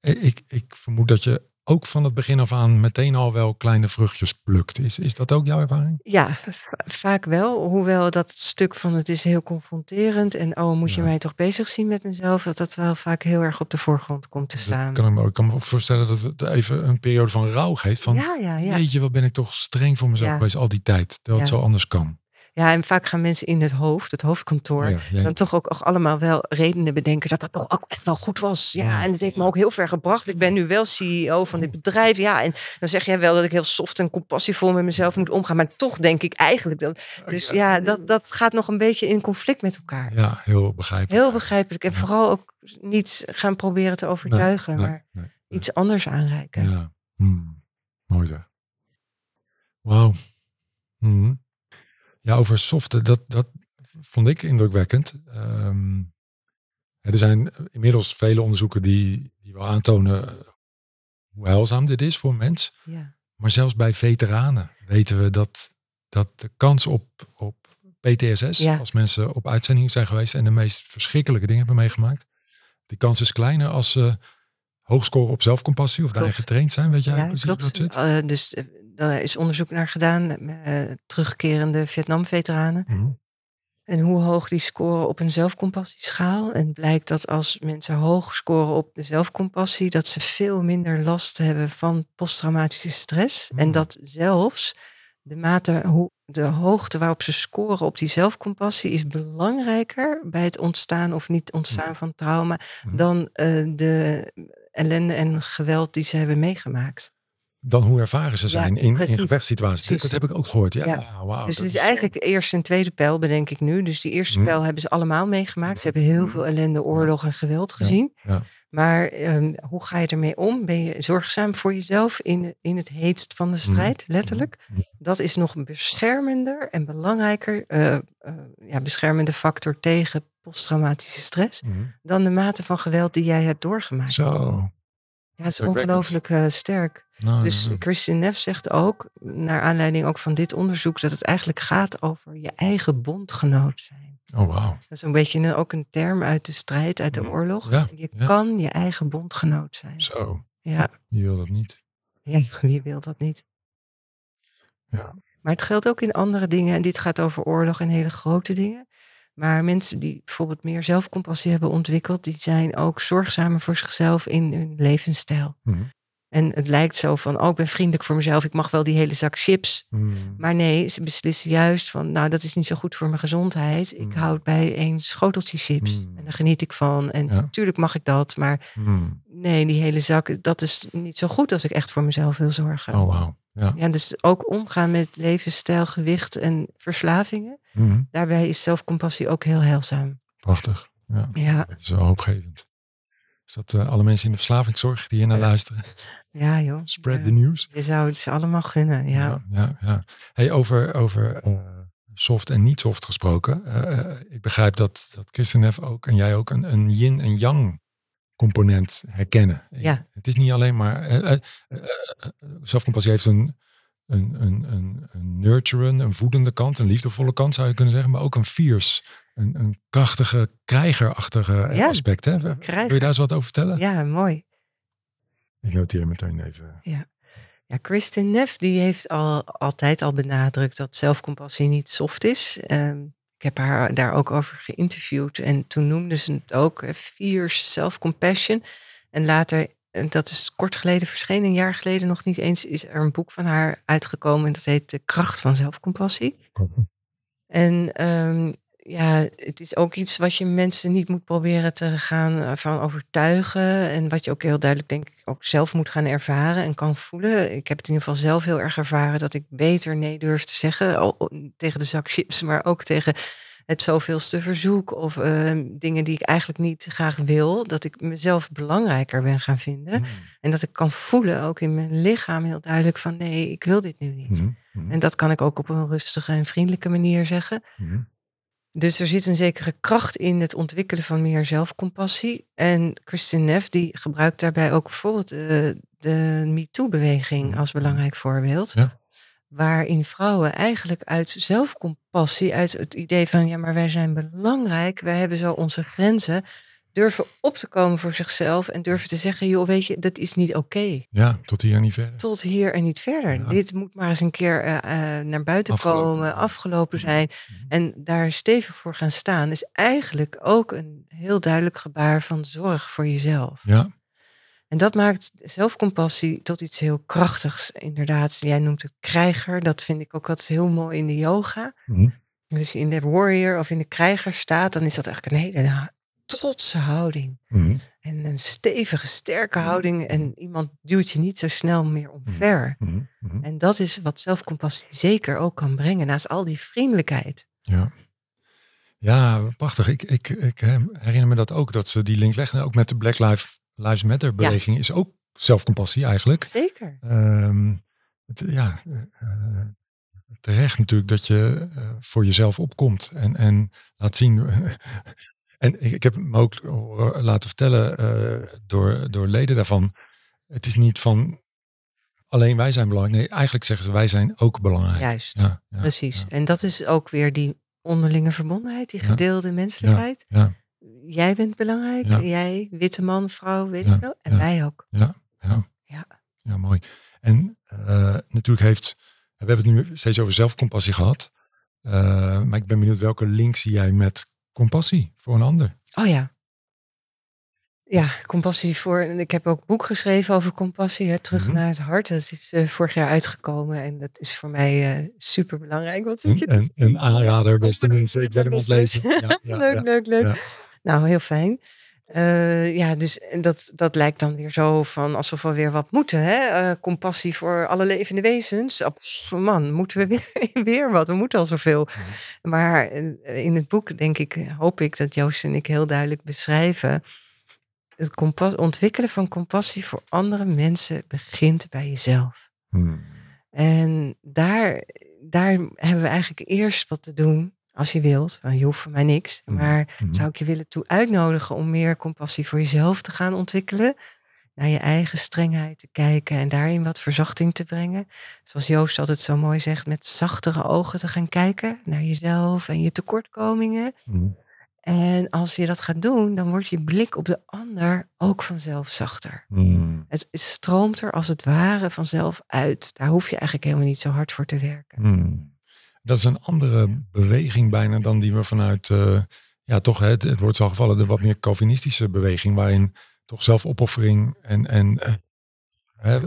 ik, ik vermoed dat je ook van het begin af aan meteen al wel kleine vruchtjes plukt. Is, is dat ook jouw ervaring? Ja, va- vaak wel. Hoewel dat stuk van het is heel confronterend. En oh, moet je Ja. mij toch bezig zien met mezelf? Dat dat wel vaak heel erg op de voorgrond komt te Dat staan. kan ik, me, ik kan me ook voorstellen dat het even een periode van rouw geeft. Van, ja, ja, ja. weet je, wat ben ik toch streng voor mezelf Ja. geweest al die tijd. Terwijl het zo anders kan. Ja, en vaak gaan mensen in het hoofd, het hoofdkantoor, Ja, dan toch ook, ook allemaal wel redenen bedenken dat dat toch ook echt wel goed was. Ja, Ja. en het heeft me ook heel ver gebracht. Ik ben nu wel CEO van dit bedrijf. Ja, en dan zeg jij wel dat ik heel soft en compassievol met mezelf moet omgaan. Maar toch denk ik eigenlijk dat. Dus ja, dat, dat gaat nog een beetje in conflict met elkaar. ja, heel begrijpelijk. Heel begrijpelijk. En vooral ook niet gaan proberen te overtuigen, Nee, maar nee, iets anders aanreiken. Ja, hmm. mooi zeg. Wauw. Mhm. Ja, over soften, dat, dat vond ik indrukwekkend. Ehm, er zijn inmiddels vele onderzoeken die, die wel aantonen eh, hoe heilzaam dit is voor een mens. Ja. Maar zelfs bij veteranen weten we dat, dat de kans op, op PTSS, Ja. als mensen op uitzending zijn geweest en de meest verschrikkelijke dingen hebben meegemaakt, die kans is kleiner als ze hoog scoren op zelfcompassie of daarin Klopt. getraind zijn. Weet jij Ja, precies hoe dat klopt. zit? Eh, dus eh, daar is onderzoek naar gedaan met eh, terugkerende Vietnam-veteranen. Mhm. En hoe hoog die scoren op een zelfcompassieschaal. En blijkt dat als mensen hoog scoren op de zelfcompassie, dat ze veel minder last hebben van posttraumatische stress. En Mm. dat zelfs de mate, hoe, de hoogte waarop ze scoren op die zelfcompassie is belangrijker bij het ontstaan of niet ontstaan van trauma Mhm. dan eh, de ellende en geweld die ze hebben meegemaakt. Dan hoe ervaren ze Ja, zijn in, in gevechtssituaties. Dat heb ik ook gehoord. Ja, Ja. wauw. Dus dat het is eigenlijk eerst en tweede pijl, bedenk ik nu. Dus die eerste Mhm. pijl hebben ze allemaal meegemaakt. Ze hebben heel Mhm. veel ellende, oorlog en geweld gezien. ja. Maar ehm, hoe ga je ermee om? Ben je zorgzaam voor jezelf in, in het heetst van de strijd, letterlijk? Mhm. Dat is nog beschermender en belangrijker, eh, eh, ja, beschermende factor tegen posttraumatische stress, Mhm. dan de mate van geweld die jij hebt doorgemaakt. Zo. Ja, het is ongelooflijk eh, sterk. Nou, Dus Christian Neff zegt ook, naar aanleiding ook van dit onderzoek, dat het eigenlijk gaat over je eigen bondgenoot zijn. Oh, wauw. Dat is een beetje een, ook een term uit de strijd, uit de oorlog. Ja, je ja. kan je eigen bondgenoot zijn. Zo, Ja, je wil dat niet. ja, wie wil dat niet? Ja. Maar het geldt ook in andere dingen. En dit gaat over oorlog en hele grote dingen. Maar mensen die bijvoorbeeld meer zelfcompassie hebben ontwikkeld, die zijn ook zorgzamer voor zichzelf in hun levensstijl. Mhm. En het lijkt zo van, oh, ik ben vriendelijk voor mezelf, ik mag wel die hele zak chips. Mm. Maar nee, ze beslissen juist van, nou, dat is niet zo goed voor mijn gezondheid. Ik Mm. houd bij één schoteltje chips. Mm. En daar geniet ik van. En Ja. natuurlijk mag ik dat, maar nee, die hele zak, dat is niet zo goed als ik echt voor mezelf wil zorgen. Oh, wauw. Ja. Ja, dus ook omgaan met levensstijl, gewicht en verslavingen. Mhm. Daarbij is zelfcompassie ook heel heilzaam. Prachtig. Ja. Ja, Dat is wel hoopgevend. Is dat eh, alle mensen in de verslavingszorg die hier naar luisteren? ja joh. Spread Ja. the news. Je zou het ze allemaal gunnen, ja. Ja, ja. Hey, over over eh, soft en niet soft gesproken. eh, ik begrijp dat, dat Kirsten Neff ook en jij ook een, een yin en yang component herkennen. Ja. Het is niet alleen maar... eh, eh, eh, zelfcompassie heeft een, een, een, een, een nurturen, een voedende kant, een liefdevolle kant zou je kunnen zeggen, maar ook een fierce, een, een krachtige, krijgerachtige Ja, aspect. Hè? Wil je daar eens wat over vertellen? Ja, mooi. Ik noteer meteen even. Ja, Kristen Neff die heeft al, altijd al benadrukt dat zelfcompassie niet soft is. Ehm, ik heb haar daar ook over geïnterviewd en toen noemde ze het ook fierce self-compassion. En later, en dat is kort geleden verschenen, een jaar geleden nog niet eens, is er een boek van haar uitgekomen en dat heet De kracht van zelfcompassie. En ehm, ja, het is ook iets wat je mensen niet moet proberen te gaan eh, van overtuigen. En wat je ook heel duidelijk, denk ik, ook zelf moet gaan ervaren en kan voelen. Ik heb het in ieder geval zelf heel erg ervaren dat ik beter nee durf te zeggen. tegen de zak chips, maar ook tegen het zoveelste verzoek. Of ehm, dingen die ik eigenlijk niet graag wil. Dat ik mezelf belangrijker ben gaan vinden. Mm. En dat ik kan voelen, ook in mijn lichaam, heel duidelijk van nee, ik wil dit nu niet. Mhm, mhm, En dat kan ik ook op een rustige en vriendelijke manier zeggen. Dus er zit een zekere kracht in het ontwikkelen van meer zelfcompassie. En Kristin Neff die gebruikt daarbij ook bijvoorbeeld eh, de MeToo-beweging als belangrijk voorbeeld. Ja. Waarin vrouwen eigenlijk uit zelfcompassie, uit het idee van ja, maar wij zijn belangrijk, wij hebben zo onze grenzen, durven op te komen voor zichzelf en durven te zeggen, joh, weet je, dat is niet oké. Ja, tot hier en niet verder. Tot hier en niet verder. Ja. Dit moet maar eens een keer eh, eh, naar buiten Afgelopen. komen, afgelopen zijn. En daar stevig voor gaan staan is eigenlijk ook een heel duidelijk gebaar van zorg voor jezelf. Ja, En dat maakt zelfcompassie tot iets heel krachtigs. Inderdaad, jij noemt het krijger. Dat vind ik ook altijd heel mooi in de yoga. Mhm. Als je in de warrior of in de krijger staat, dan is dat eigenlijk een hele trotse houding. Mhm. En een stevige, sterke houding. En iemand duwt je niet zo snel meer omver. Mhm. En dat is wat zelfcompassie zeker ook kan brengen. Naast al die vriendelijkheid. Ja. Ja, prachtig. Ik, ik, ik herinner me dat ook, dat ze die link leggen. Ook met de Black Lives, Lives Matter beweging is ook zelfcompassie eigenlijk. Zeker. Ehm, het, ja, eh, eh, terecht natuurlijk dat je eh, voor jezelf opkomt en, en laat zien. en ik, ik heb me ook laten vertellen eh, door, door leden daarvan. Het is niet van alleen wij zijn belangrijk. Nee, eigenlijk zeggen ze wij zijn ook belangrijk. Juist. Ja, ja, Precies. En dat is ook weer die onderlinge verbondenheid, die gedeelde menselijkheid. Jij bent belangrijk, jij, witte man, vrouw, weet ik wel. En wij ook. ja, ja. Ja. Ja, mooi. En eh, natuurlijk heeft, we hebben het nu steeds over zelfcompassie gehad. Eh, maar ik ben benieuwd welke link zie jij met compassie voor een ander? Oh ja. Ja, compassie voor. En ik heb ook een boek geschreven over compassie, hè, terug Mhm. naar het hart. Dat is eh, vorig jaar uitgekomen en dat is voor mij super belangrijk. Wat Een, je? een, een aanrader, beste mensen. Ik ben hem aan het lezen. Precies. Ja, ja, leuk, ja, leuk, leuk. Nou, heel fijn. Eh, ja, dus en dat, dat lijkt dan weer zo van alsof we weer wat moeten. Hè? Eh, compassie voor alle levende wezens. Ab- Man, moeten we weer, weer wat? We moeten al zoveel. Maar eh, in het boek, denk ik, hoop ik dat Joost en ik heel duidelijk beschrijven. Het kompas, ontwikkelen van compassie voor andere mensen begint bij jezelf. Hmm. En daar, daar hebben we eigenlijk eerst wat te doen, als je wilt. Want je hoeft voor mij niks. Mhm. Maar Mhm. zou ik je willen toe uitnodigen om meer compassie voor jezelf te gaan ontwikkelen. naar je eigen strengheid te kijken en daarin wat verzachting te brengen. Zoals Joost altijd zo mooi zegt, met zachtere ogen te gaan kijken naar jezelf en je tekortkomingen. Mm. En als je dat gaat doen, dan wordt je blik op de ander ook vanzelf zachter. Mm. Het stroomt er als het ware vanzelf uit. Daar hoef je eigenlijk helemaal niet zo hard voor te werken. Mm. Dat is een andere beweging bijna dan die we vanuit, eh, ja toch, het, het wordt zo gevallen, de wat meer Calvinistische beweging, waarin toch zelfopoffering en, en eh, hè,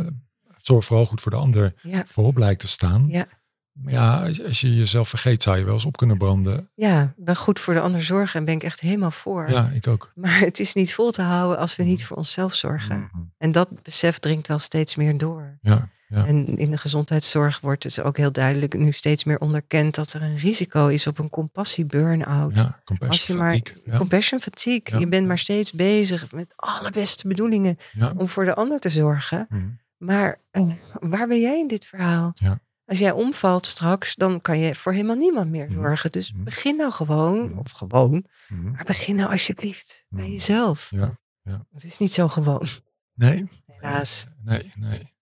zorg vooral goed voor de ander Ja, voorop lijkt te staan. Ja. Maar ja, als, je jezelf vergeet, zou je wel eens op kunnen branden. ja, wel goed voor de ander zorgen en ben ik echt helemaal voor. Ja, ik ook. Maar het is niet vol te houden als we niet voor onszelf zorgen. Mhm. En dat besef dringt wel steeds meer door. Ja, ja. En in de gezondheidszorg wordt dus ook heel duidelijk nu steeds meer onderkend dat er een risico is op een compassie-burn-out. ja, Als compassion je maar fatigue. Ja, compassion fatigue, Ja. je bent maar steeds bezig met alle beste bedoelingen ja. om voor de ander te zorgen. Mhm. Maar eh, waar ben jij in dit verhaal? Ja. Als jij omvalt straks, dan kan je voor helemaal niemand meer Mhm. zorgen. Dus Mhm. begin nou gewoon, of gewoon, maar begin nou alsjeblieft bij jezelf. Ja, ja. Het is niet zo gewoon, Nee, helaas. Nee, nee.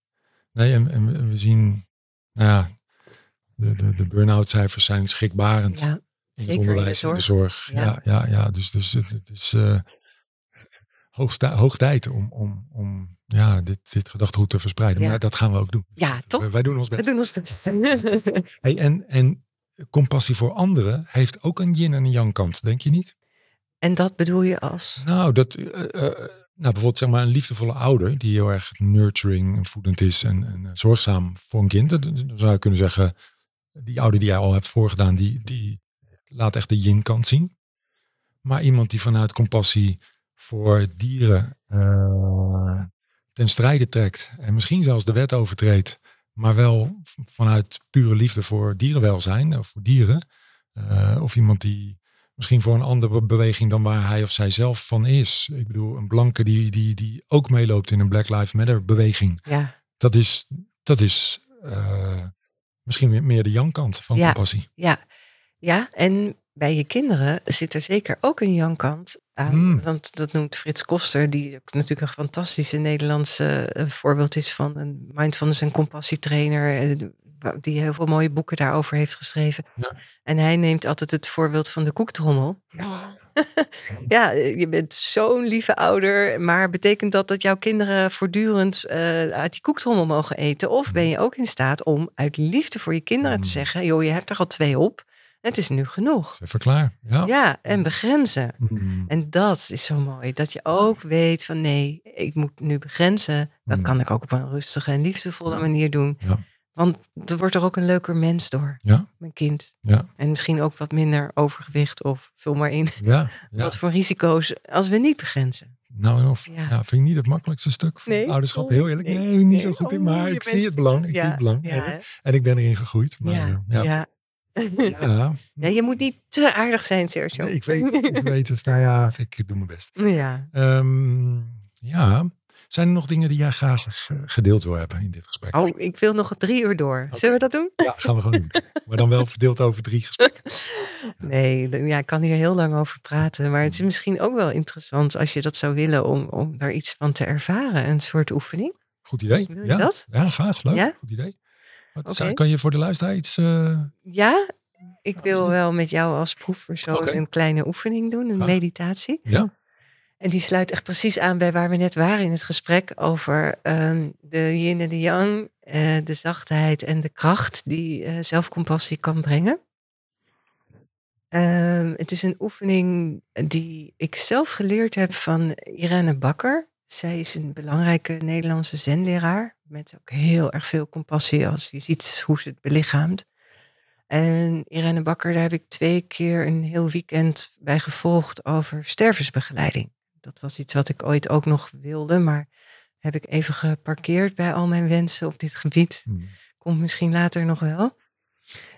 Nee, en, en we- we zien, nou ja, de, de, de burn-out cijfers zijn schrikbarend. Ja, in het zeker in de onderwijs, in de zorg. Ja. Ja, ja. Dus, dus het, is eh hoog, hoog tijd om, om, om ja, dit, dit gedachtegoed te verspreiden. Ja. Maar dat gaan we ook doen. ja toch? Wij, wij doen ons We best. doen ons best. Hey, en, en compassie voor anderen heeft ook een yin en een yang kant, denk je niet? en dat bedoel je als... Nou, dat, eh, eh, nou, bijvoorbeeld zeg maar een liefdevolle ouder die heel erg nurturing en voedend is en, eh, zorgzaam voor een kind. Dan zou je kunnen zeggen, die ouder die jij al hebt voorgedaan, die, die laat echt de yin-kant zien. Maar iemand die vanuit compassie voor dieren eh, ten strijde trekt en misschien zelfs de wet overtreedt, maar wel vanuit pure liefde voor dierenwelzijn of voor dieren. Eh, of iemand die misschien voor een andere beweging dan waar hij of zij zelf van is. Ik bedoel, een blanke die, die, die ook meeloopt in een Black Lives Matter beweging. Ja, Dat is, dat is eh, misschien meer- de yang-kant van Ja. compassie. ja, ja, en bij je kinderen zit er zeker ook een jankant aan. Mm. Want dat noemt Frits Koster, die ook natuurlijk een fantastische Nederlandse eh, voorbeeld is van een mindfulness en compassietrainer. Die heel veel mooie boeken daarover heeft geschreven. Ja. En hij neemt altijd het voorbeeld van de koektrommel. Ja, je bent zo'n lieve ouder, maar betekent dat dat jouw kinderen voortdurend eh, uit die koektrommel mogen eten? Of ben je ook in staat om uit liefde voor je kinderen te Mm. zeggen, joh, je hebt er al twee op, het is nu genoeg. Even klaar. Ja. Ja, en begrenzen. Mm. En dat is zo mooi, dat je ook weet van nee, ik moet nu begrenzen. Dat Mm. kan ik ook op een rustige en liefdevolle Ja. manier doen. Ja. Want er wordt er ook een leuker mens door, Ja. mijn kind. Ja. En misschien ook wat minder overgewicht of vul maar in. Ja. ja. Wat voor risico's als we niet begrenzen. Nou en of. Ja. Vind ik niet het makkelijkste stuk van Nee? ouderschap. Heel eerlijk. nee. Nee, niet zo goed in. Oh, Maar ik zie het belang. Ik zie het belang. En ik ben erin gegroeid. Maar, ja, ja. ja. je moet niet te aardig zijn, Sergio. Nee, ik weet het. Ik weet het. Nou ja, ik doe mijn best. Ja. Ehm, ja. Zijn er nog dingen die jij graag eh, gedeeld wil hebben in dit gesprek? Oh, ik wil nog drie uur door. Zullen we dat doen? Ja, gaan we gewoon doen. Maar dan wel verdeeld over drie gesprekken. Nee, ja, ik kan hier heel lang over praten. Maar het is misschien ook wel interessant als je dat zou willen om, om daar iets van te ervaren. Een soort oefening. Goed idee. Wil je ja. dat? Ja, graag. Leuk. Ja? Goed idee. Wat, zou- Kan je voor de luisteraar iets... eh, Ja, ik wil wel met jou als proefpersoon Oké. een kleine oefening doen, een Graag. meditatie. ja? En die sluit echt precies aan bij waar we net waren in het gesprek over ehm, de yin en de yang, eh, de zachtheid en de kracht die eh, zelfcompassie kan brengen. Ehm, het is een oefening die ik zelf geleerd heb van Irene Bakker. Zij is een belangrijke Nederlandse zenleraar met ook heel erg veel compassie als je ziet hoe ze het belichaamt. En Irene Bakker, daar heb ik twee keer een heel weekend bij gevolgd over stervensbegeleiding. Dat was iets wat ik ooit ook nog wilde, maar heb ik even geparkeerd bij al mijn wensen op dit gebied. Hmm. Komt misschien later nog wel.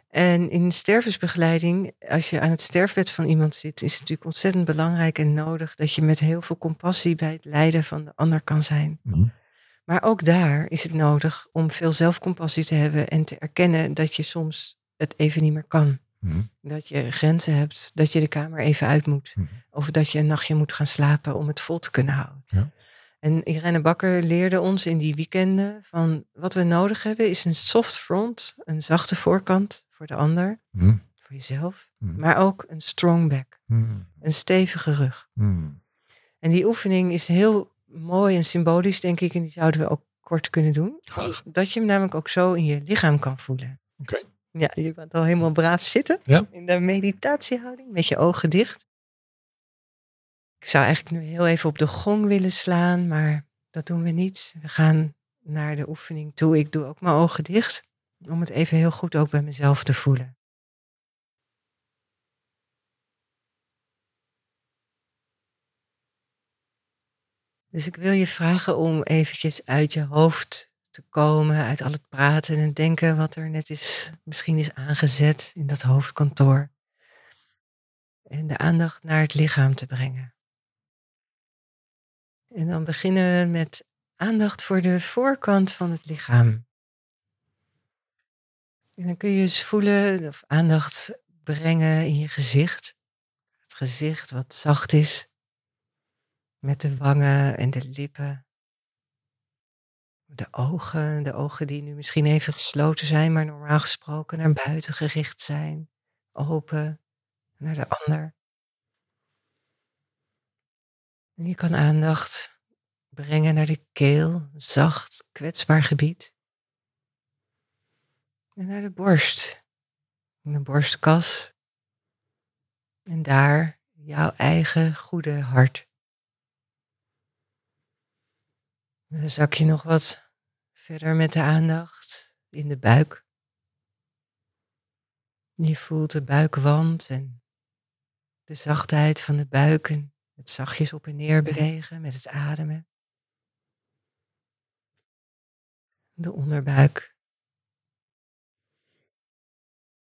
En in stervensbegeleiding, als je aan het sterfbed van iemand zit, is het natuurlijk ontzettend belangrijk en nodig dat je met heel veel compassie bij het lijden van de ander kan zijn. Mhm. Maar ook daar is het nodig om veel zelfcompassie te hebben en te erkennen dat je soms het even niet meer kan. Mhm. Dat je grenzen hebt, dat je de kamer even uit moet. Mhm. Of dat je een nachtje moet gaan slapen om het vol te kunnen houden. Ja. En Irene Bakker leerde ons in die weekenden van wat we nodig hebben is een soft front, een zachte voorkant voor de ander, Hm, voor jezelf, maar ook een strong back, een stevige rug. En die oefening is heel mooi en symbolisch, denk ik, en die zouden we ook kort kunnen doen. Graag. Dat je hem namelijk ook zo in je lichaam kan voelen. Oké. Ja, je bent al helemaal braaf zitten Ja. in de meditatiehouding met je ogen dicht. Ik zou eigenlijk nu heel even op de gong willen slaan, maar dat doen we niet. We gaan naar de oefening toe. Ik doe ook mijn ogen dicht om het even heel goed ook bij mezelf te voelen. Dus ik wil je vragen om eventjes uit je hoofd te komen, uit al het praten en denken wat er net is, misschien is aangezet in dat hoofdkantoor. En de aandacht naar het lichaam te brengen. En dan beginnen we met aandacht voor de voorkant van het lichaam. En dan kun je eens voelen of aandacht brengen in je gezicht. Het gezicht wat zacht is. Met de wangen en de lippen. De ogen, de ogen die nu misschien even gesloten zijn, maar normaal gesproken naar buiten gericht zijn. Open, naar de ander. En je kan aandacht brengen naar de keel, zacht, kwetsbaar gebied. En naar de borst, de borstkas. En daar jouw eigen goede hart. Dan zak je nog wat verder met de aandacht in de buik. Je voelt de buikwand en de zachtheid van de buik en het zachtjes op en neer bewegen met het ademen. De onderbuik.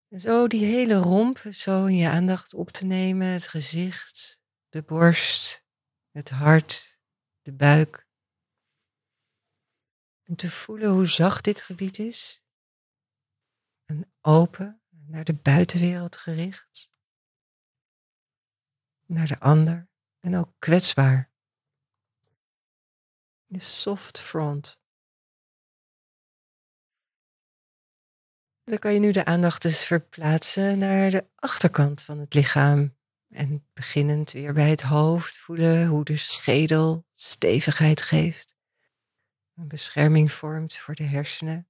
En zo die hele romp, zo in je aandacht op te nemen, het gezicht, de borst, het hart, de buik. En te voelen hoe zacht dit gebied is. En open, naar de buitenwereld gericht. Naar de ander en ook kwetsbaar. De soft front. Dan kan je nu de aandacht eens verplaatsen naar de achterkant van het lichaam. En beginnend weer bij het hoofd voelen hoe de schedel stevigheid geeft. Een bescherming vormt voor de hersenen.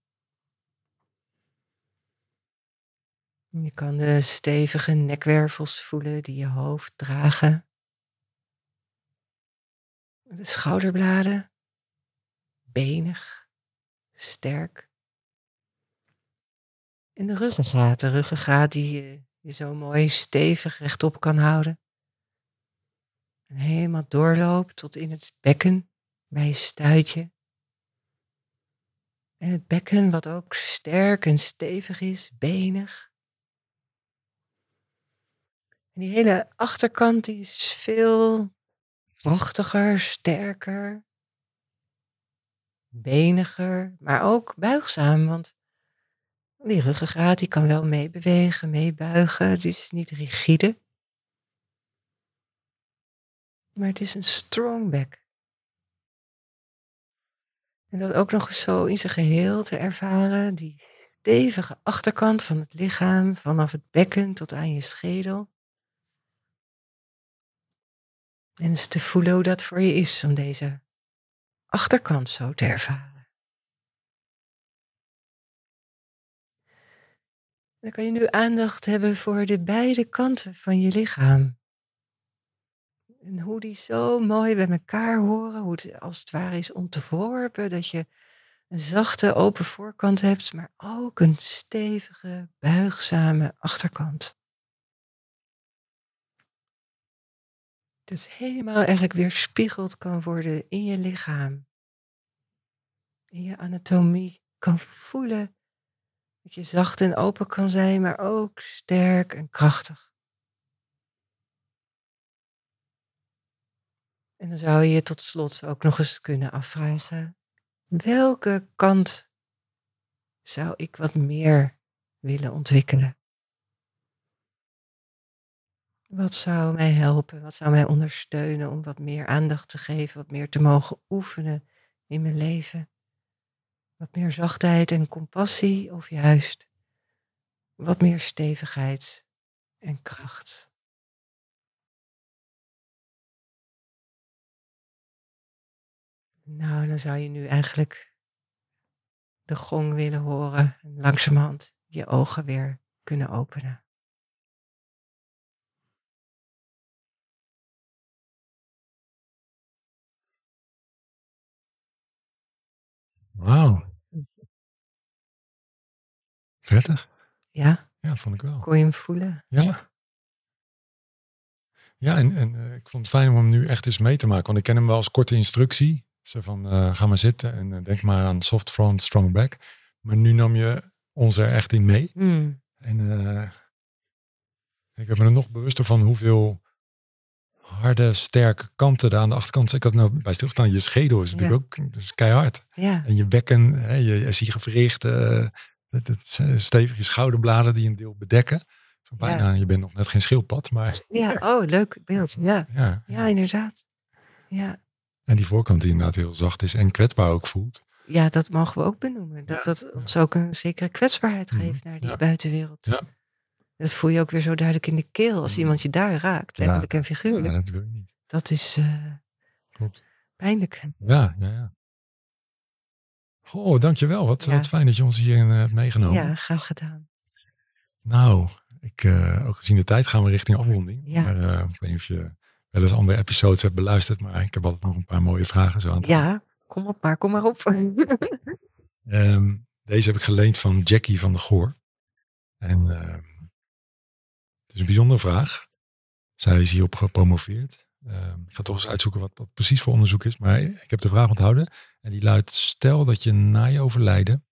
Je kan de stevige nekwervels voelen die je hoofd dragen. De schouderbladen, benig, sterk. En de ruggengraat, de ruggengraat die je, je zo mooi stevig rechtop kan houden. En helemaal doorloopt tot in het bekken bij je stuitje. Het bekken wat ook sterk en stevig is, benig. En die hele achterkant is veel krachtiger, sterker, beniger, maar ook buigzaam. Want die ruggengraat die kan wel meebewegen, meebuigen. Het is niet rigide. Maar het is een strong back. En dat ook nog eens zo in zijn geheel te ervaren. Die stevige achterkant van het lichaam, vanaf het bekken tot aan je schedel. En eens te voelen hoe dat voor je is om deze achterkant zo te ervaren. Dan kan je nu aandacht hebben voor de beide kanten van je lichaam. En hoe die zo mooi bij elkaar horen, hoe het als het ware is ontworpen, dat je een zachte open voorkant hebt, maar ook een stevige, buigzame achterkant. Het helemaal eigenlijk weer spiegeld kan worden in je lichaam. In je anatomie kan voelen dat je zacht en open kan zijn, maar ook sterk en krachtig. En dan zou je je tot slot ook nog eens kunnen afvragen: welke kant zou ik wat meer willen ontwikkelen? Wat zou mij helpen? Wat zou mij ondersteunen om wat meer aandacht te geven, wat meer te mogen oefenen in mijn leven? Wat meer zachtheid en compassie of juist wat meer stevigheid en kracht? Nou, dan zou je nu eigenlijk de gong willen horen en langzamerhand je ogen weer kunnen openen. Wauw. Prettig. Ja, Ja, vond ik wel. kon je hem voelen? Ja. Ja, en, en eh, ik vond het fijn om hem nu echt eens mee te maken. Want ik ken hem wel als korte instructie. Zo van, eh, ga maar zitten en eh, denk maar aan soft front, strong back. Maar nu nam je ons er echt in mee. Hmm, En eh, ik ben me er nog bewuster van hoeveel harde, sterke kanten er aan de achterkant. Ik had nou bij stilstaan, je schedel is natuurlijk ook dat is keihard. Ja, En je bekken, hè, je, je zie gewricht, eh het, het is, eh, stevig, je schouderbladen die een deel bedekken. Zo bijna, je bent nog net geen schildpad, maar ja. Oh, leuk beeld. Ja, ja. ja inderdaad. Ja. En die voorkant die inderdaad heel zacht is en kwetsbaar ook voelt. ja, dat mogen we ook benoemen. Dat dat ons ook een zekere kwetsbaarheid Mhm, geeft naar die ja. buitenwereld. Ja. Dat voel je ook weer zo duidelijk in de keel als Mhm. iemand je daar raakt, Ja. letterlijk en Ja, figuurlijk. dat wil je niet. Dat is eh, Klopt. pijnlijk. Ja, ja, ja. Goh, dankjewel. Wat, Ja. wat fijn dat je ons hierin eh, hebt meegenomen. Ja, graag gedaan. Nou, ik, eh, ook gezien de tijd gaan we richting afronding. Ja. Maar eh, ik weet niet of je wel eens andere episodes hebt beluisterd, maar ik heb altijd nog een paar mooie vragen zo aan het Ja, kom op maar, kom maar op. Ehm, deze heb ik geleend van Jackie van de Goor. En ehm, het is een bijzondere vraag. Zij is hierop gepromoveerd. Ehm, ik ga toch eens uitzoeken wat, wat precies voor onderzoek is. Maar ik heb de vraag onthouden. En die luidt, stel dat je na je overlijden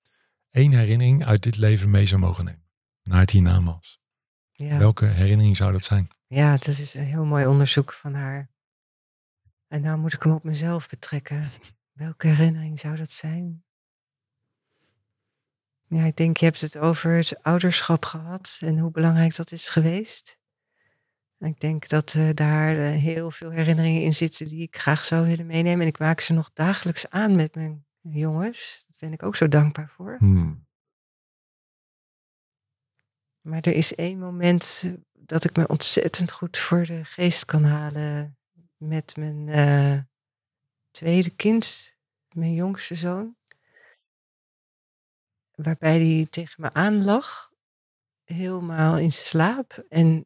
één herinnering uit dit leven mee zou mogen nemen. Naar het hiernamaals. Ja. Welke herinnering zou dat zijn? Ja, dat is een heel mooi onderzoek van haar. En nou moet ik hem op mezelf betrekken. Welke herinnering zou dat zijn? Ja, ik denk je hebt het over het ouderschap gehad en hoe belangrijk dat is geweest. En ik denk dat eh, daar eh, heel veel herinneringen in zitten die ik graag zou willen meenemen. En ik maak ze nog dagelijks aan met mijn jongens. Daar ben ik ook zo dankbaar voor. Hmm. Maar er is één moment dat ik me ontzettend goed voor de geest kan halen met mijn eh, tweede kind, mijn jongste zoon. Waarbij hij tegen me aan lag, helemaal in slaap. En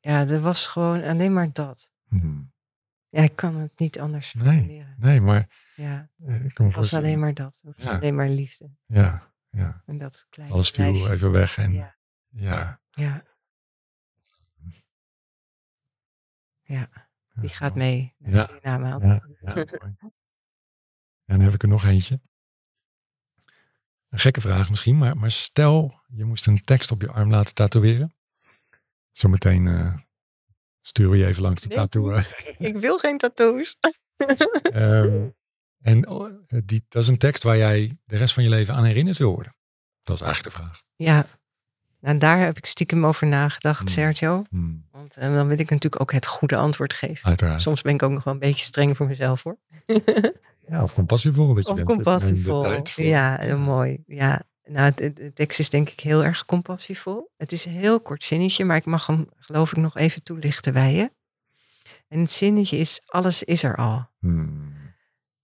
ja, er was gewoon alleen maar dat. Hmm. Ja, ik kan het niet anders Nee. formuleren. Nee, maar Ja, eh, ik kan het was alleen maar dat. Het was Ja. alleen maar liefde. Ja, ja. En dat kleine Alles viel even weg. En Ja, ja, ja, ja, die gaat mee naar Ja. de. Ja. En dan heb ik er nog eentje. Een gekke vraag misschien, maar, maar stel je moest een tekst op je arm laten tatoeëren. Zometeen eh, sturen we je even langs die Nee, tattoo. Ik wil geen tattoos. Ehm, en oh, die, dat is een tekst waar jij de rest van je leven aan herinnerd wil worden. Dat is eigenlijk de vraag. Ja, en daar heb ik stiekem over nagedacht, Hmm. Sergio. Hmm, Want eh, dan wil ik natuurlijk ook het goede antwoord geven. uiteraard. Soms ben ik ook nog wel een beetje streng voor mezelf hoor. Ja, of compassievol. Dat je Of compassievol. Ja, heel mooi. Ja, nou, de, de tekst is denk ik heel erg compassievol. Het is een heel kort zinnetje, maar ik mag hem geloof ik nog even toelichten bij je. En het zinnetje is, alles is er al. Hmm,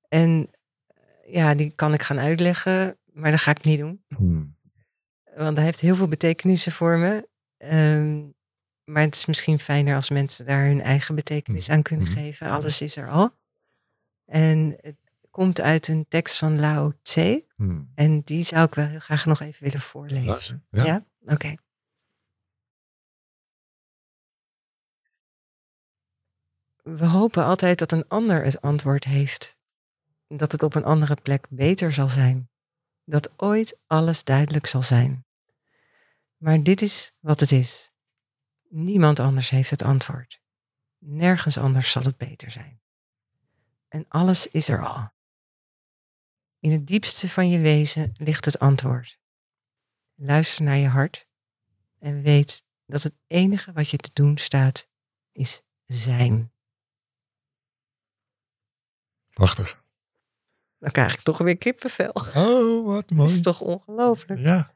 En eh, ja, die kan ik gaan uitleggen, maar dat ga ik niet doen. Want hij heeft heel veel betekenissen voor me. Ehm, maar het is misschien fijner als mensen daar hun eigen betekenis aan kunnen Mhm. geven. Alles is er al. En het komt uit een tekst van Lao Tse. hmm. En die zou ik wel heel graag nog even willen voorlezen. Ja? Oké. We hopen altijd dat een ander het antwoord heeft. Dat het op een andere plek beter zal zijn. Dat ooit alles duidelijk zal zijn. Maar dit is wat het is. Niemand anders heeft het antwoord. Nergens anders zal het beter zijn. En alles is er al. In het diepste van je wezen ligt het antwoord. Luister naar je hart en weet dat het enige wat je te doen staat is zijn. Prachtig. Dan krijg ik toch weer kippenvel. Oh, wat Dat mooi. is toch ongelooflijk. Ja.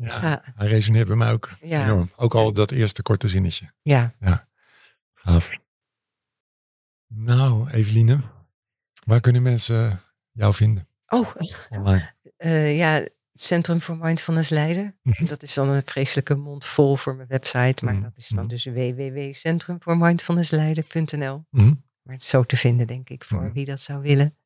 Ja. Ja, Hij resoneert bij mij ook Ja. enorm. Ook al dat eerste korte zinnetje. ja. Gaaf. Nou, Eveline. Waar kunnen mensen jou vinden? Oh, Online. eh, ja, het Centrum voor Mindfulness Leiden. Mhm. Dat is dan een vreselijke mond vol voor mijn website. Maar Mhm. dat is dan dus www.centrumvoormindfulnessleiden.nl. Mhm. Maar het is zo te vinden, denk ik, voor Mhm. wie dat zou willen.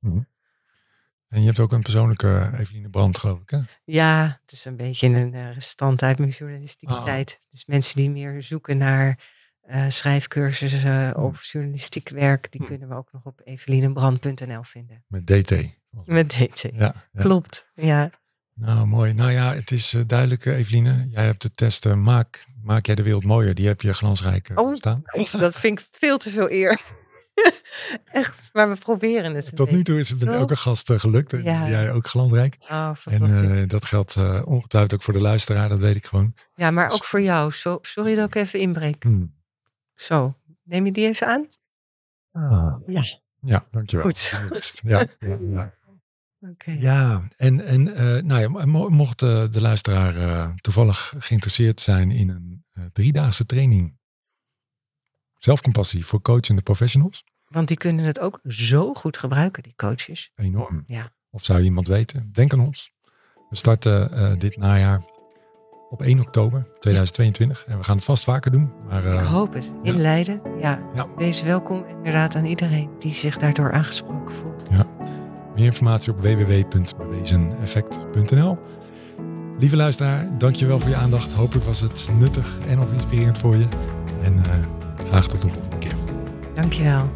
En je hebt ook een persoonlijke Eveline Brand, geloof ik. Hè? Ja, het is een beetje een eh, restant uit mijn journalistieke Ah. tijd. Dus mensen die meer zoeken naar eh, schrijfcursussen Hmm. of journalistiek werk, die Hmm. kunnen we ook nog op evelinenbrand.nl vinden. Met DT. Met DT. Ja, ja. Klopt, ja. Nou, mooi. Nou ja, het is eh, duidelijk, eh, Eveline. Jij hebt de test eh, maak, maak jij de wereld mooier. Die heb je glansrijk eh, Oh, staan. Dat vind ik veel te veel eer. Echt, maar we proberen het. Tot nu toe is het met elke gast eh, gelukt. En Ja. Jij ook glansrijk. Oh, En eh, dat geldt eh, ongetwijfeld ook voor de luisteraar. Dat weet ik gewoon. ja, maar ook voor jou. Sorry dat ik even inbreek. Hmm. Zo, neem je die even aan? Ah. Ja. Ja, dankjewel. Goed zo. Ja, ja, ja. Oké. Ja, en, en eh, nou ja, mo- mocht eh, de luisteraar eh, toevallig geïnteresseerd zijn in een eh, driedaagse training zelfcompassie voor coachende professionals, Want die kunnen het ook zo goed gebruiken, die coaches. enorm. Ja. Of zou iemand weten? Denk aan ons. We starten eh, dit najaar op 1 oktober 2022 en we gaan het vast vaker doen. Maar Ik eh, hoop het. In ja. Leiden, ja. Ja. Wees welkom inderdaad aan iedereen die zich daardoor aangesproken voelt. meer informatie op www.bewezeneffect.nl. Lieve luisteraar, dankjewel voor je aandacht. Hopelijk was het nuttig en of inspirerend voor je. En eh, Graag tot de volgende keer. Dankjewel.